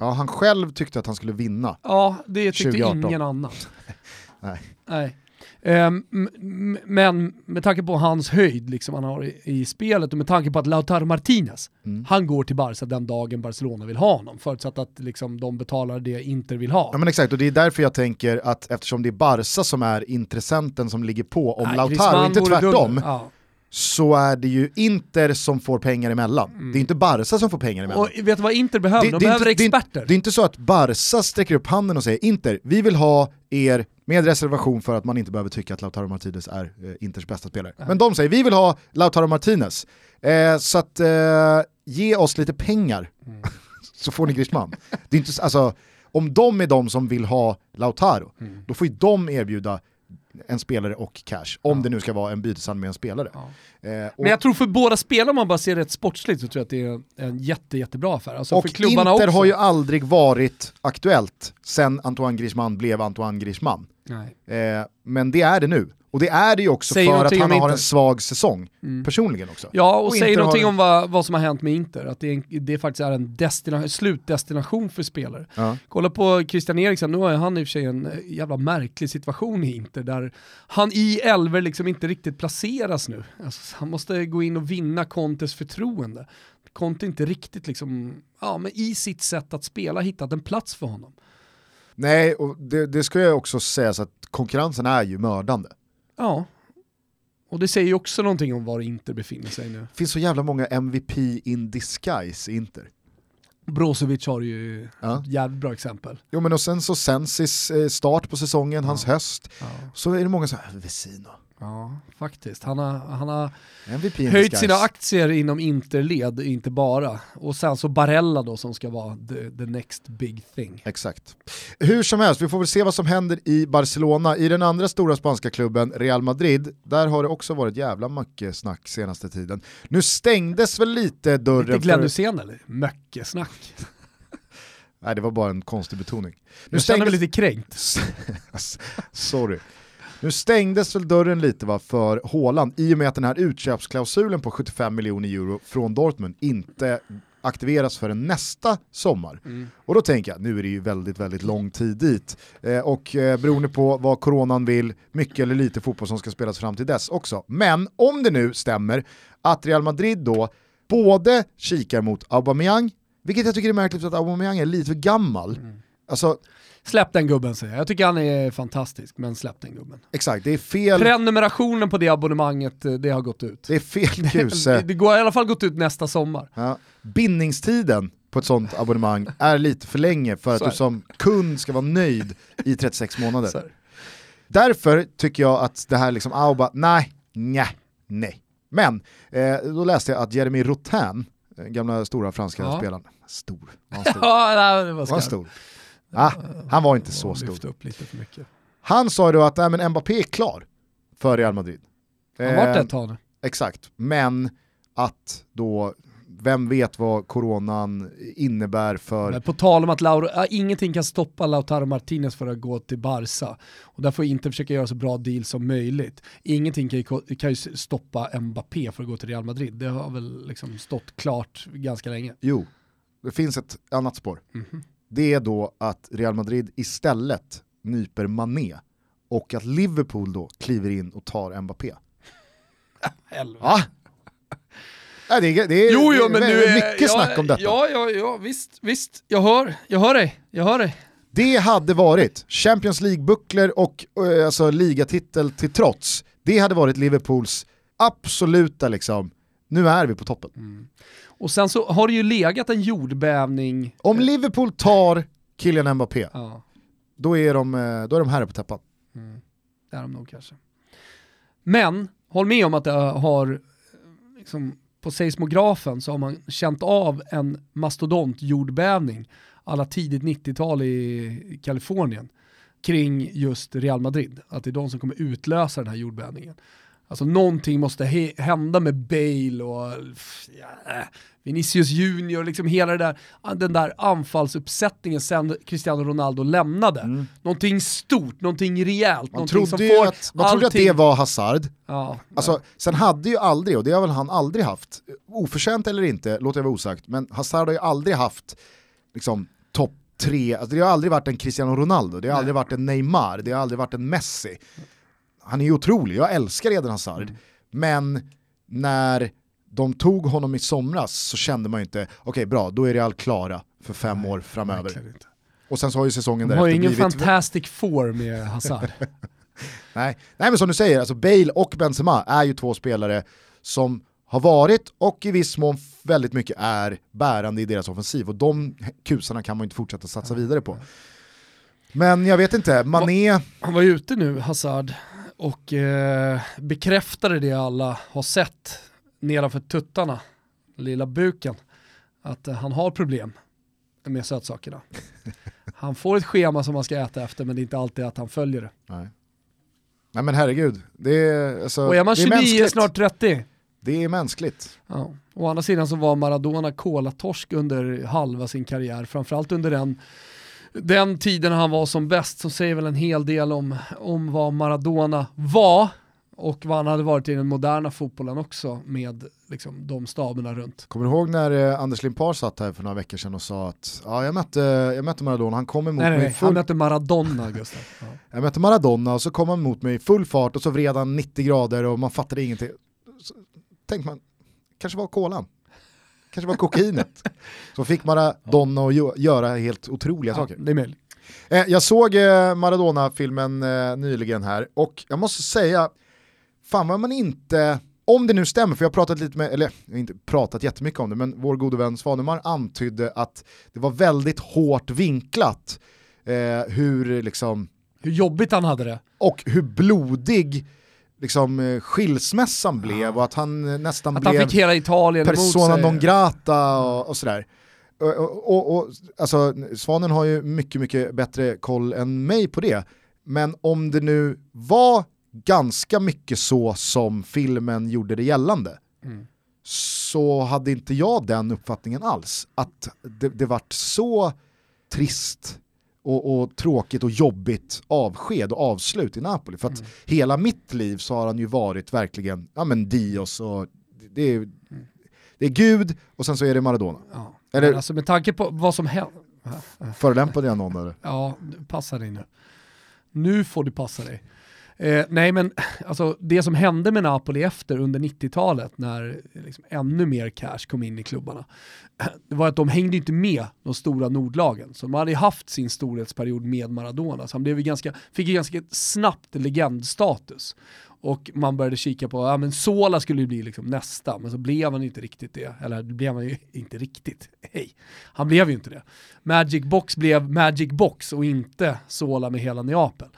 [SPEAKER 1] Ja, han själv tyckte att han skulle vinna.
[SPEAKER 2] Ja, det tyckte
[SPEAKER 1] 2018.
[SPEAKER 2] ingen annan.
[SPEAKER 1] Nej.
[SPEAKER 2] Nej. Ehm, m- m- men med tanke på hans höjd liksom han har i, i spelet och med tanke på att Lautaro Martinez,
[SPEAKER 1] Mm.
[SPEAKER 2] han går till Barca den dagen Barcelona vill ha honom, förutsatt att liksom, de betalar det Inter vill ha.
[SPEAKER 1] Ja men exakt, och det är därför jag tänker att eftersom det är Barca som är intressenten som ligger på om
[SPEAKER 2] Nej,
[SPEAKER 1] Lautaro, inte tvärtom.
[SPEAKER 2] Ja.
[SPEAKER 1] Så är det ju Inter som får pengar emellan. Det är inte Barca som får pengar emellan.
[SPEAKER 2] Och vet du vad Inter behöver?
[SPEAKER 1] Det-
[SPEAKER 2] de
[SPEAKER 1] det
[SPEAKER 2] behöver
[SPEAKER 1] inte- det är-
[SPEAKER 2] experter.
[SPEAKER 1] Det är inte så att Barca sträcker upp handen och säger Inter, vi vill ha er med reservation för att man inte behöver tycka att Lautaro Martinez är eh, Inters bästa spelare. Men de säger vi vill ha Lautaro Martinez, eh, så att eh, ge oss lite pengar
[SPEAKER 2] Mm.
[SPEAKER 1] så får ni Griezmann. Det är inte, så- alltså, om de är de som vill ha Lautaro,
[SPEAKER 2] Mm.
[SPEAKER 1] då får ju de erbjuda en spelare och cash, om det nu ska vara en byteshandel med en spelare.
[SPEAKER 2] Ja.
[SPEAKER 1] Eh,
[SPEAKER 2] Men jag tror för båda spelarna, om man bara ser rätt sportsligt, så tror jag att det är en jätte, jättebra affär. Alltså
[SPEAKER 1] och
[SPEAKER 2] för
[SPEAKER 1] Inter
[SPEAKER 2] också.
[SPEAKER 1] har ju aldrig varit aktuellt sen Antoine Griezmann blev Antoine Griezmann. Eh, men det är det nu. Och det är det ju också
[SPEAKER 2] Säg
[SPEAKER 1] för att han har
[SPEAKER 2] Inter.
[SPEAKER 1] en svag säsong,
[SPEAKER 2] Mm.
[SPEAKER 1] personligen också.
[SPEAKER 2] Ja, och,
[SPEAKER 1] Och
[SPEAKER 2] säg någonting
[SPEAKER 1] har-
[SPEAKER 2] om vad, vad som har hänt med Inter, att det, är en, det faktiskt är en destina, slutdestination för spelare.
[SPEAKER 1] Ja.
[SPEAKER 2] Kolla på Christian Eriksen, nu har han i och för sig en jävla märklig situation i Inter där han i elver liksom inte riktigt placeras nu. Alltså, han måste gå in och vinna Contes förtroende. Conte inte riktigt liksom, ja men i sitt sätt att spela hittat en plats för honom.
[SPEAKER 1] Nej, och det, det ska jag också säga så att konkurrensen är ju mördande.
[SPEAKER 2] Ja. Och det säger ju också någonting om var Inter befinner sig nu.
[SPEAKER 1] Det finns så jävla många MVP in disguise i Inter.
[SPEAKER 2] Brozovic har ju
[SPEAKER 1] Ja.
[SPEAKER 2] ett jävligt bra exempel.
[SPEAKER 1] Jo men och sen så Sensis eh, start på säsongen, hans höst,
[SPEAKER 2] Ja.
[SPEAKER 1] så är det många som säger Vesino,
[SPEAKER 2] Ja, faktiskt. Han har, han har höjt sina aktier inom Interled, inte bara. Och sen så Barella då som ska vara the, the next big thing.
[SPEAKER 1] Exakt. Hur som helst, vi får väl se vad som händer i Barcelona. I den andra stora spanska klubben, Real Madrid, där har det också varit jävla mycket snack senaste tiden. Nu stängdes väl lite dörren
[SPEAKER 2] Lite Glenn
[SPEAKER 1] för...
[SPEAKER 2] Hysén eller? Möckesnack.
[SPEAKER 1] Nej, det var bara en konstig betoning. Nu
[SPEAKER 2] Jag känner mig
[SPEAKER 1] stängdes...
[SPEAKER 2] lite kränkt.
[SPEAKER 1] Sorry. Nu stängdes väl dörren lite va, för Haaland i och med att den här utköpsklausulen på 75 miljoner euro från Dortmund inte aktiveras förrän nästa sommar. Och då tänker jag, nu är det ju väldigt, väldigt lång tid dit. Eh, och eh, beroende på vad coronan vill, mycket eller lite fotboll som ska spelas fram till dess också. Men om det nu stämmer att Real Madrid då både kikar mot Aubameyang, vilket jag tycker är märkligt för att Aubameyang är lite för gammal. Alltså,
[SPEAKER 2] Släpp den gubben säger jag. Jag tycker han är fantastisk, men släpp den gubben.
[SPEAKER 1] exakt, det är fel,
[SPEAKER 2] Prenumerationen på det abonnemanget, eh, det har gått ut.
[SPEAKER 1] det är fel
[SPEAKER 2] Det,
[SPEAKER 1] kuse.
[SPEAKER 2] det går i alla fall gått ut nästa sommar.
[SPEAKER 1] Ja. Bindningstiden på ett sånt abonnemang är lite för länge för att du
[SPEAKER 2] det.
[SPEAKER 1] som kund ska vara nöjd i 36 månader. Därför tycker jag att det här liksom Auba, nej, nej, nej. Men eh, då läste jag att Jeremy Rotin, eh, gamla stora franska
[SPEAKER 2] Ja.
[SPEAKER 1] spelaren, stor, var han stor?
[SPEAKER 2] Ja, nej, det var
[SPEAKER 1] stor? Ah, han var inte så stor.
[SPEAKER 2] Upp lite för mycket.
[SPEAKER 1] Han sa ju då att nej, men Mbappé är klar för Real Madrid.
[SPEAKER 2] Han har varit
[SPEAKER 1] Eh,
[SPEAKER 2] ett tag nu.
[SPEAKER 1] Exakt, men att då, vem vet vad coronan innebär för...
[SPEAKER 2] Men på tal om att Lauro, ja, ingenting kan stoppa Lautaro Martinez för att gå till Barca. Och där får inte försöka göra så bra deal som möjligt. Ingenting kan ju, kan ju stoppa Mbappé för att gå till Real Madrid. Det har väl liksom stått klart ganska länge.
[SPEAKER 1] Jo, det finns ett annat spår.
[SPEAKER 2] Mhm.
[SPEAKER 1] Det är då att Real Madrid istället nyper Mané och att Liverpool då kliver in och tar Mbappé.
[SPEAKER 2] Helvete.
[SPEAKER 1] Ja, det är, det är,
[SPEAKER 2] Jo, jo, men nu är,
[SPEAKER 1] mycket
[SPEAKER 2] ja,
[SPEAKER 1] snack om detta.
[SPEAKER 2] Ja, ja, ja, visst, visst. Jag hör, jag hör dig, jag hör dig.
[SPEAKER 1] Det hade varit, Champions League-bucklor och eh, alltså, ligatitel till trots, det hade varit Liverpools absoluta liksom, nu är vi på toppen.
[SPEAKER 2] Mm. Och sen så har det ju legat en jordbävning.
[SPEAKER 1] Om Liverpool tar Kylian Mbappé,
[SPEAKER 2] Ja,
[SPEAKER 1] då är de, eh, då är de här på täppan.
[SPEAKER 2] det är de nog kanske. Men, håll med om att det har, liksom, på seismografen så har man känt av en mastodontjordbävning alla tidigt 90-tal i Kalifornien kring just Real Madrid. Att det är de som kommer utlösa den här jordbävningen. Alltså någonting måste hända med Bale och ja, äh, Vinicius Junior, liksom hela där, den där anfallsuppsättningen sen Cristiano Ronaldo lämnade. Någonting stort, någonting rejält,
[SPEAKER 1] Man
[SPEAKER 2] någonting som får
[SPEAKER 1] att, man trodde att det
[SPEAKER 2] allting-
[SPEAKER 1] var Hazard,
[SPEAKER 2] Ja,
[SPEAKER 1] Alltså, sen hade ju aldrig, och det har väl han aldrig haft, oförtjänt eller inte, låter jag vara osagt, men Hazard har ju aldrig haft liksom, topp tre, alltså, det har aldrig varit en Cristiano Ronaldo, det har aldrig varit en Neymar, det har aldrig varit en Messi. Han är ju otrolig, jag älskar Eden Hazard,
[SPEAKER 2] Mm.
[SPEAKER 1] men när de tog honom i somras så kände man ju inte, okej bra, då är Real klara för fem år framöver. Och sen så har ju säsongen
[SPEAKER 2] De har ju
[SPEAKER 1] därefter
[SPEAKER 2] ingen
[SPEAKER 1] blivit...
[SPEAKER 2] fantastic four med Hazard.
[SPEAKER 1] Nej. Nej men som du säger, alltså Bale och Benzema är ju två spelare som har varit och i viss mån väldigt mycket är bärande i deras offensiv och de kusarna kan man ju inte fortsätta satsa vidare på. Men jag vet inte, Mané,
[SPEAKER 2] Han var ju ute nu, Hazard, och eh, bekräftade det alla har sett nedanför tuttarna, lilla buken, att eh, han har problem med sötsakerna. Han får ett schema som han ska äta efter men det är inte alltid att han följer det.
[SPEAKER 1] nej. nej men herregud, det är, alltså,
[SPEAKER 2] Och är man
[SPEAKER 1] det är
[SPEAKER 2] 29,
[SPEAKER 1] mänskligt.
[SPEAKER 2] snart 30,
[SPEAKER 1] Det är mänskligt.
[SPEAKER 2] Ja. Å andra sidan så var Maradona kolatorsk under halva sin karriär, framförallt under den, den tiden han var som bäst, som säger väl en hel del om, om vad Maradona var och vad han hade varit i den moderna fotbollen också med liksom, de staberna runt.
[SPEAKER 1] Kommer du ihåg när eh, Anders Limpar satt här för några veckor sedan och sa att ja, jag, mötte, jag mötte Maradona, han kom emot
[SPEAKER 2] Nej, nej,
[SPEAKER 1] mig
[SPEAKER 2] nej,
[SPEAKER 1] full
[SPEAKER 2] han mötte Maradona Gustav. Ja.
[SPEAKER 1] Jag mötte Maradona och så kom han mot mig i full fart och så vred han 90 grader och man fattade ingenting. Så tänkte man, kanske var kolan. Kanske var kokainet. Så fick Maradona att gö- göra helt otroliga
[SPEAKER 2] Ja,
[SPEAKER 1] saker.
[SPEAKER 2] det är möjligt.
[SPEAKER 1] Eh, jag såg eh, Maradona-filmen eh, nyligen här och jag måste säga, fan vad man inte, om det nu stämmer, för jag har pratat lite med, eller inte pratat jättemycket om det, men vår gode vän Svanemar antydde att det var väldigt hårt vinklat eh, hur liksom
[SPEAKER 2] Hur jobbigt han hade det.
[SPEAKER 1] och hur blodig liksom, eh, skilsmässan blev och att han eh, nästan
[SPEAKER 2] Att han
[SPEAKER 1] blev
[SPEAKER 2] fick hela Italien
[SPEAKER 1] persona non grata och, och sådär. Och, och, och, och, alltså, Svanen har ju mycket, mycket bättre koll än mig på det. Men om det nu var ganska mycket så som filmen gjorde det gällande
[SPEAKER 2] Mm.
[SPEAKER 1] så hade inte jag den uppfattningen alls. Att det, det vart så trist och, och tråkigt och jobbigt avsked och avslut i Napoli. För att hela mitt liv så har han ju varit verkligen, ja men Dios och det är, det är Gud och sen så är det Maradona.
[SPEAKER 2] Ja.
[SPEAKER 1] Eller-
[SPEAKER 2] alltså med tanke på vad som hände,
[SPEAKER 1] Förolämpade jag någon eller?
[SPEAKER 2] Ja, passa dig nu. Nu får du passa dig. Eh, nej men alltså, det som hände med Napoli efter under 90-talet när liksom, ännu mer cash kom in i klubbarna, det var att de hängde inte med de stora nordlagen. Så de hade haft sin storhetsperiod med Maradona, så han blev ganska, fick ju ganska snabbt legendstatus. Och man började kika på, ja men Sola skulle ju bli liksom nästa, men så blev han inte riktigt det. Eller det blev han ju inte riktigt, hej. Han blev ju inte det. Magic Box blev Magic Box och inte Sola med hela Neapel.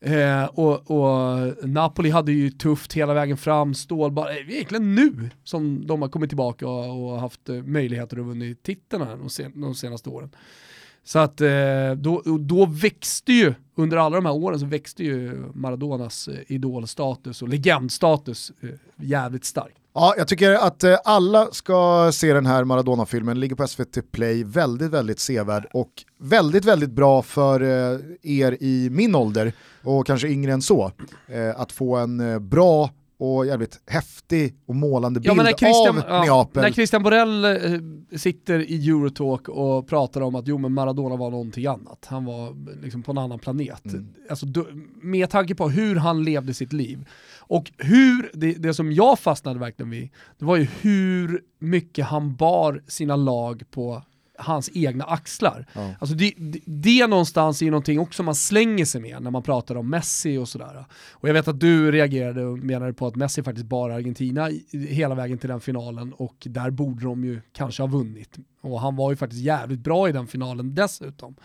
[SPEAKER 2] Eh, och, och Napoli hade ju tufft hela vägen fram, stålbar, eh, egentligen nu som de har kommit tillbaka och, och haft eh, möjligheter att vinna titeln de, sen, de senaste åren. Så att eh, då, då växte ju, under alla de här åren så växte ju Maradonas eh, idolstatus och legendstatus eh, jävligt starkt.
[SPEAKER 1] Ja, jag tycker att alla ska se den här Maradona-filmen, ligger på SVT Play, väldigt, väldigt sevärd och väldigt, väldigt bra för er i min ålder och kanske yngre än så, att få en bra och jävligt häftig och målande bild
[SPEAKER 2] när Christian,
[SPEAKER 1] av
[SPEAKER 2] ja,
[SPEAKER 1] Neapel.
[SPEAKER 2] när Christian Borell eh, sitter i Eurotalk och pratar om att jo men Maradona var någonting annat, han var liksom på en annan planet.
[SPEAKER 1] Mm.
[SPEAKER 2] Alltså, med tanke på hur han levde sitt liv och hur, det, det som jag fastnade verkligen vid, det var ju hur mycket han bar sina lag på hans egna axlar.
[SPEAKER 1] Ja.
[SPEAKER 2] Alltså det, det, det någonstans är ju någonting också man slänger sig med när man pratar om Messi och sådär. Och jag vet att du reagerade och menade på att Messi faktiskt bara Argentina hela vägen till den finalen och där borde de ju kanske ha vunnit. Och han var ju faktiskt jävligt bra i den finalen dessutom.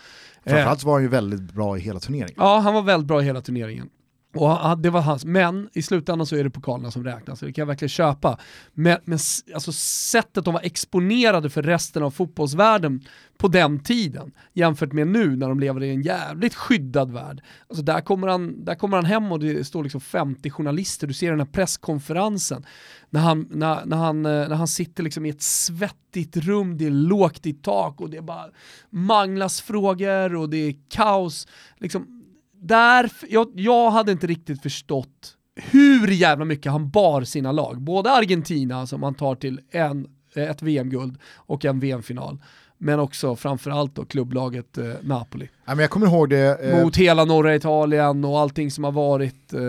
[SPEAKER 2] Eh,
[SPEAKER 1] Framförallt var han ju väldigt bra i hela turneringen.
[SPEAKER 2] Ja, han var väldigt bra i hela turneringen. Och det var hans, men i slutändan så är det pokalerna som räknas, det kan jag verkligen köpa. Men, men alltså sättet de var exponerade för resten av fotbollsvärlden på den tiden, jämfört med nu när de lever i en jävligt skyddad värld. Alltså där kommer han, där kommer han hem och det står liksom 50 journalister, du ser den här presskonferensen, när han, när, när han, eh, när han sitter liksom i ett svettigt rum, det är lågt i tak och det är bara manglas frågor och det är kaos. Liksom, där, jag, jag hade inte riktigt förstått hur jävla mycket han bar sina lag. Både Argentina som han tar till en, eh, ett VM-guld och en VM-final. Men också framförallt då klubblaget eh, Napoli.
[SPEAKER 1] Ja, men jag kommer ihåg det, eh,
[SPEAKER 2] Mot hela norra Italien och allting som har varit. Eh,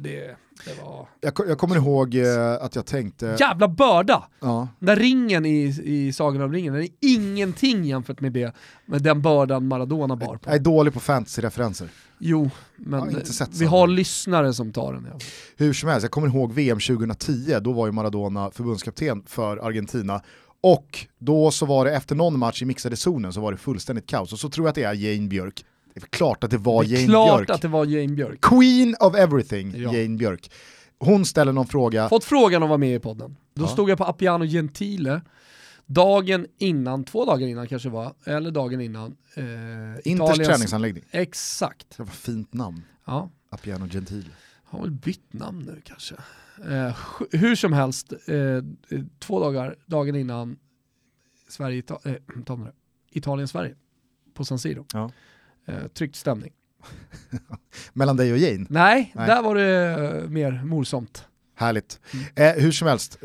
[SPEAKER 2] det, det var...
[SPEAKER 1] jag, jag kommer ihåg eh, att jag tänkte,
[SPEAKER 2] Jävla börda!
[SPEAKER 1] ja,
[SPEAKER 2] Den där ringen i, i Sagan om ringen, den är ingenting jämfört med det, med den bördan Maradona bar på.
[SPEAKER 1] jag är dålig på fantasy-referenser.
[SPEAKER 2] Jo, men vi har lyssnare som tar den.
[SPEAKER 1] Hur som helst, jag kommer ihåg VM 2010, då var ju Maradona förbundskapten för Argentina. Och då så var det efter någon match i mixade zonen så var det fullständigt kaos. Och så tror jag att det är Jane Björk. Det är klart att det var
[SPEAKER 2] Det är
[SPEAKER 1] Jane
[SPEAKER 2] klart
[SPEAKER 1] Björk.
[SPEAKER 2] att det var Jane Björk.
[SPEAKER 1] Queen of everything,
[SPEAKER 2] Ja.
[SPEAKER 1] Jane Björk. Hon ställer någon fråga,
[SPEAKER 2] Fått frågan att vara med i podden. Då
[SPEAKER 1] Ja.
[SPEAKER 2] stod jag på Appiano Gentile, dagen innan, två dagar innan kanske var, eller dagen innan. Eh,
[SPEAKER 1] Inters
[SPEAKER 2] Italiens-
[SPEAKER 1] träningsanläggning.
[SPEAKER 2] Exakt.
[SPEAKER 1] Det var fint namn,
[SPEAKER 2] Ja,
[SPEAKER 1] Appiano Gentile.
[SPEAKER 2] har väl bytt namn nu kanske. Eh, hur som helst, eh, två dagar, dagen innan Sverige, Ita- eh. Italien-Sverige på San Siro.
[SPEAKER 1] Ja.
[SPEAKER 2] Eh, tryckt stämning.
[SPEAKER 1] Mellan dig och Jane,
[SPEAKER 2] Nej,
[SPEAKER 1] Nej.
[SPEAKER 2] där var det eh, mer morsomt.
[SPEAKER 1] härligt. Eh, hur som helst,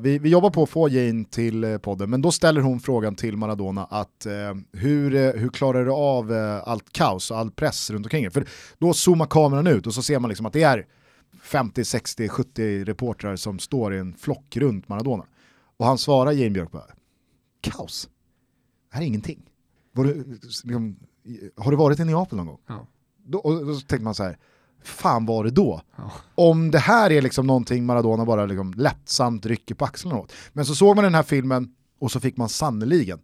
[SPEAKER 1] vi, vi jobbar på att få Jane till podden, men då ställer hon frågan till Maradona att hur, hur klarar du av allt kaos och all press runt omkring dig? För då zoomar kameran ut och så ser man liksom att det är 50, 60, 70 reportrar som står i en flock runt Maradona. Och han svarar Jane Björk bara, kaos? Det här är ingenting. Du, liksom, har du varit i Neapel någon gång?
[SPEAKER 2] Ja.
[SPEAKER 1] Då, och då tänkte man så här, fan var det då?
[SPEAKER 2] Ja.
[SPEAKER 1] Om det här är liksom någonting Maradona bara liksom lättsamt rycker på axlarna åt. Men så såg man den här filmen och så fick man sannoliken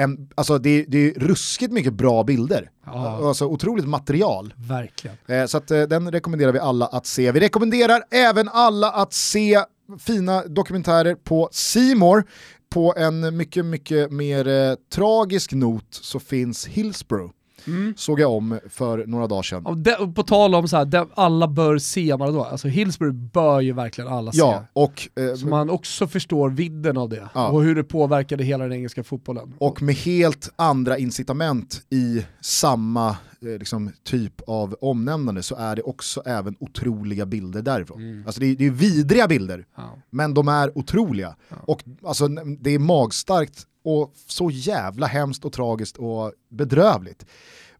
[SPEAKER 1] en, alltså det, det är ruskigt mycket bra bilder.
[SPEAKER 2] Ja.
[SPEAKER 1] Alltså otroligt material.
[SPEAKER 2] Verkligen.
[SPEAKER 1] Eh, så att, eh, den rekommenderar vi alla att se. Vi rekommenderar även alla att se fina dokumentärer på Simor. På en mycket, mycket mer eh, tragisk not så finns Hillsborough.
[SPEAKER 2] Mm.
[SPEAKER 1] Såg jag om för några dagar sedan.
[SPEAKER 2] Och de, och på tal om så här, de, alla bör se Maradona, alltså Hillsbury bör ju verkligen alla
[SPEAKER 1] Ja,
[SPEAKER 2] se.
[SPEAKER 1] och, eh,
[SPEAKER 2] Så man också förstår vidden av det
[SPEAKER 1] Ja.
[SPEAKER 2] och hur det påverkade hela den engelska fotbollen.
[SPEAKER 1] och med helt andra incitament i samma liksom, typ av omnämnande så är det också även otroliga bilder därifrån.
[SPEAKER 2] Mm.
[SPEAKER 1] Alltså det är, det är vidriga bilder,
[SPEAKER 2] Ja.
[SPEAKER 1] men de är otroliga. Och alltså, det är magstarkt och så jävla hemskt och tragiskt och bedrövligt.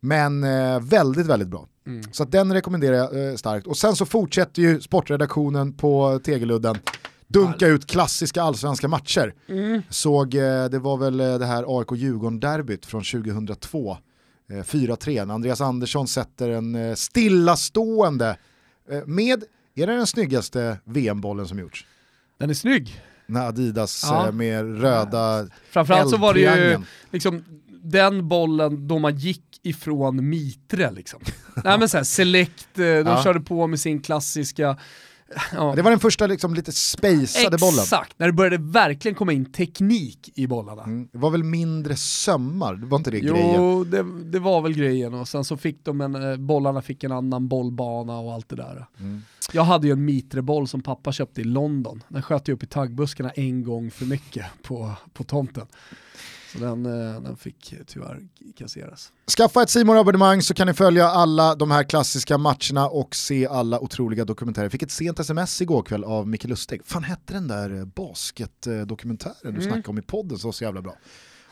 [SPEAKER 1] Men eh, väldigt, väldigt bra.
[SPEAKER 2] Mm.
[SPEAKER 1] Så den rekommenderar jag eh, starkt. Och sen så fortsätter ju sportredaktionen på Tegeludden dunka ut klassiska allsvenska matcher.
[SPEAKER 2] Mm.
[SPEAKER 1] Såg, eh, det var väl eh, det här AIK-Djurgården-derbyt från 2002. Eh, 4-3, när Andreas Andersson sätter en eh, stillastående eh, med, är det den snyggaste VM-bollen som gjorts?
[SPEAKER 2] Den är snygg.
[SPEAKER 1] När Adidas
[SPEAKER 2] Ja.
[SPEAKER 1] eh, med röda
[SPEAKER 2] Framförallt så var det ju liksom den bollen då man gick ifrån Mitre liksom. Nej men såhär, Select, eh, de
[SPEAKER 1] Ja.
[SPEAKER 2] körde på med sin klassiska... Ja.
[SPEAKER 1] Det var den första liksom, lite spejsade bollen.
[SPEAKER 2] Exakt, när det började verkligen komma in teknik i bollarna.
[SPEAKER 1] Mm. Det var väl mindre sömmar, det var inte det grejen?
[SPEAKER 2] Jo, det, det var väl grejen och sen så fick de en, eh, bollarna fick en annan bollbana och allt det där.
[SPEAKER 1] Mm.
[SPEAKER 2] Jag hade ju en Mitre-boll som pappa köpte i London. Den sköt jag upp i taggbuskarna en gång för mycket på, på tomten. Så den, eh, den fick tyvärr kasseras.
[SPEAKER 1] Skaffa ett simor abonnemang så kan ni följa alla de här klassiska matcherna och se alla otroliga dokumentärer. Jag fick ett sent sms igår kväll av Micke Lustig. Fan hette den där eh, basketdokumentären du
[SPEAKER 2] Mm.
[SPEAKER 1] snackade om i podden så så jävla bra.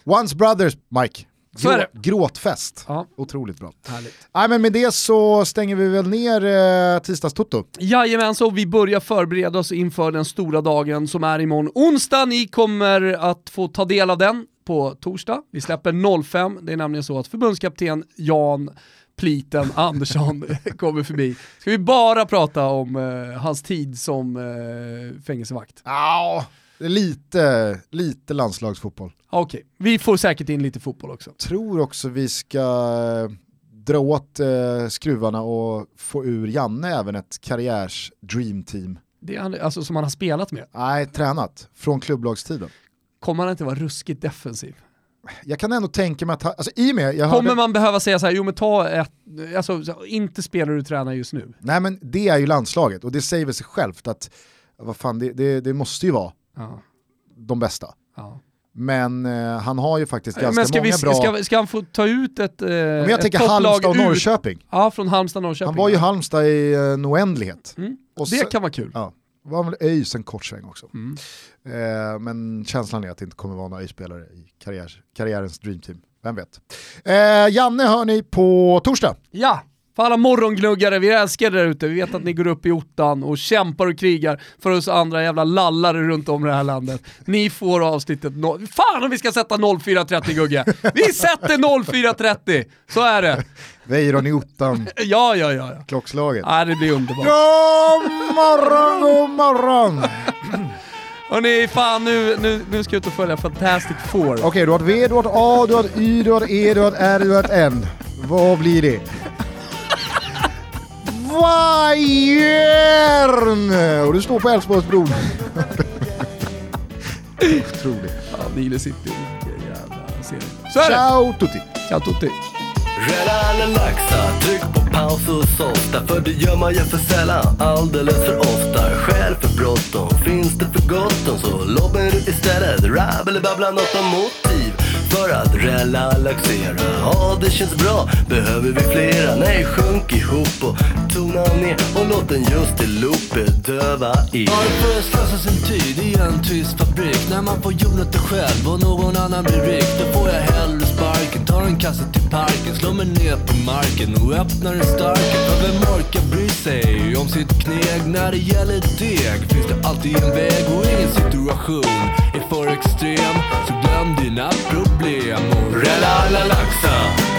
[SPEAKER 1] Once Brothers, Mike.
[SPEAKER 2] Det.
[SPEAKER 1] Gråtfest.
[SPEAKER 2] Ja,
[SPEAKER 1] Otroligt bra.
[SPEAKER 2] härligt.
[SPEAKER 1] Nej, men med det så stänger vi väl ner eh, tisdagstoto.
[SPEAKER 2] Jajamensan, och vi börjar förbereda oss inför den stora dagen som är imorgon onsdag. Ni kommer att få ta del av den på torsdag. Vi släpper 05, det är nämligen så att förbundskapten Jan Pliten Andersson kommer förbi. Ska vi bara prata om eh, hans tid som eh, fängelsevakt?
[SPEAKER 1] Ja, lite, lite landslagsfotboll.
[SPEAKER 2] Okej, vi får säkert in lite fotboll också.
[SPEAKER 1] Tror också vi ska eh, dra åt eh, skruvarna och få ur Janne även ett karriärs dreamteam.
[SPEAKER 2] Det är alltså som han har spelat med.
[SPEAKER 1] Nej, tränat från klubblagstiden.
[SPEAKER 2] Kommer han inte vara ruskigt defensiv?
[SPEAKER 1] Jag kan ändå tänka mig att, han- alltså i och med, jag
[SPEAKER 2] Kommer
[SPEAKER 1] hörde,
[SPEAKER 2] man behöva säga så här, jo men ta ett, alltså så- inte spelar du tränar just nu.
[SPEAKER 1] nej men det är ju landslaget och det säger väl sig självt att, vad fan det, det, det måste ju vara
[SPEAKER 2] Ja,
[SPEAKER 1] de bästa.
[SPEAKER 2] ja.
[SPEAKER 1] Men eh, han har ju faktiskt ganska många
[SPEAKER 2] vi,
[SPEAKER 1] bra...
[SPEAKER 2] ska, ska han få ta ut ett, eh,
[SPEAKER 1] men jag
[SPEAKER 2] ett
[SPEAKER 1] tänker Halmstad och Norrköping.
[SPEAKER 2] Ja, från Halmstad Norrköping.
[SPEAKER 1] Han var ju Halmstad i eh, en oändlighet.
[SPEAKER 2] Mm.
[SPEAKER 1] Och
[SPEAKER 2] Det
[SPEAKER 1] sen-
[SPEAKER 2] kan vara kul.
[SPEAKER 1] Ja, var väl ÖIS en kort sväng också.
[SPEAKER 2] Mm.
[SPEAKER 1] Eh, men känslan är att det inte kommer vara några ÖIS-spelare i karriär, karriärens dreamteam. Vem vet. Eh, Janne hör ni på torsdag.
[SPEAKER 2] Ja, för alla morgongluggare, vi älskar er där ute. Vi vet att ni går upp i ottan och kämpar och krigar för oss andra jävla lallare runt om i det här landet. Ni får avsnittet no- Fan om vi ska sätta 04.30 Gugge! Vi sätter 04.30! Så är det.
[SPEAKER 1] Weiron i ottan,
[SPEAKER 2] Ja, ja, ja. ja.
[SPEAKER 1] klockslaget.
[SPEAKER 2] ja det blir underbart.
[SPEAKER 1] God morgon, god morgon!
[SPEAKER 2] Hörni, fan nu, nu, nu ska jag ut och följa Fantastic Four.
[SPEAKER 1] Okej, du har ett V, du har ett A, du har ett Y, du har ett E, du har ett R, du har ett N. Vad blir det? Bayern! Och du står på Älvsborgsbron. Otroligt.
[SPEAKER 2] Ja, Nile City, vilken jävla serie. Så är det!
[SPEAKER 1] Ciao tutti!
[SPEAKER 2] Ciao tutti!
[SPEAKER 4] Rädda eller laxa, tryck på paus och softa För det gör man ju för sällan, alldeles för ofta. Skäl för bråttom, finns det för gott om Så lobbar du istället, rabbelibabbla eller babbla något om motiv. För att relaxera, ja det känns bra. Behöver vi flera? Nej, sjunk ihop och tona ner. Och låt den just i loopet döva er
[SPEAKER 5] Varför slösa sin tid i en tyst fabrik? När man får göra själv och någon annan blir rik? Då får jag hellre sparken, tar en kasse till parken, som mig ner på marken och öppnar en starka. För vem orkar bry sig om sitt kneg? När det gäller deg finns det alltid en väg och ingen situation är för extrem. Så glöm dina problem och
[SPEAKER 4] Rädda alla
[SPEAKER 5] laxar.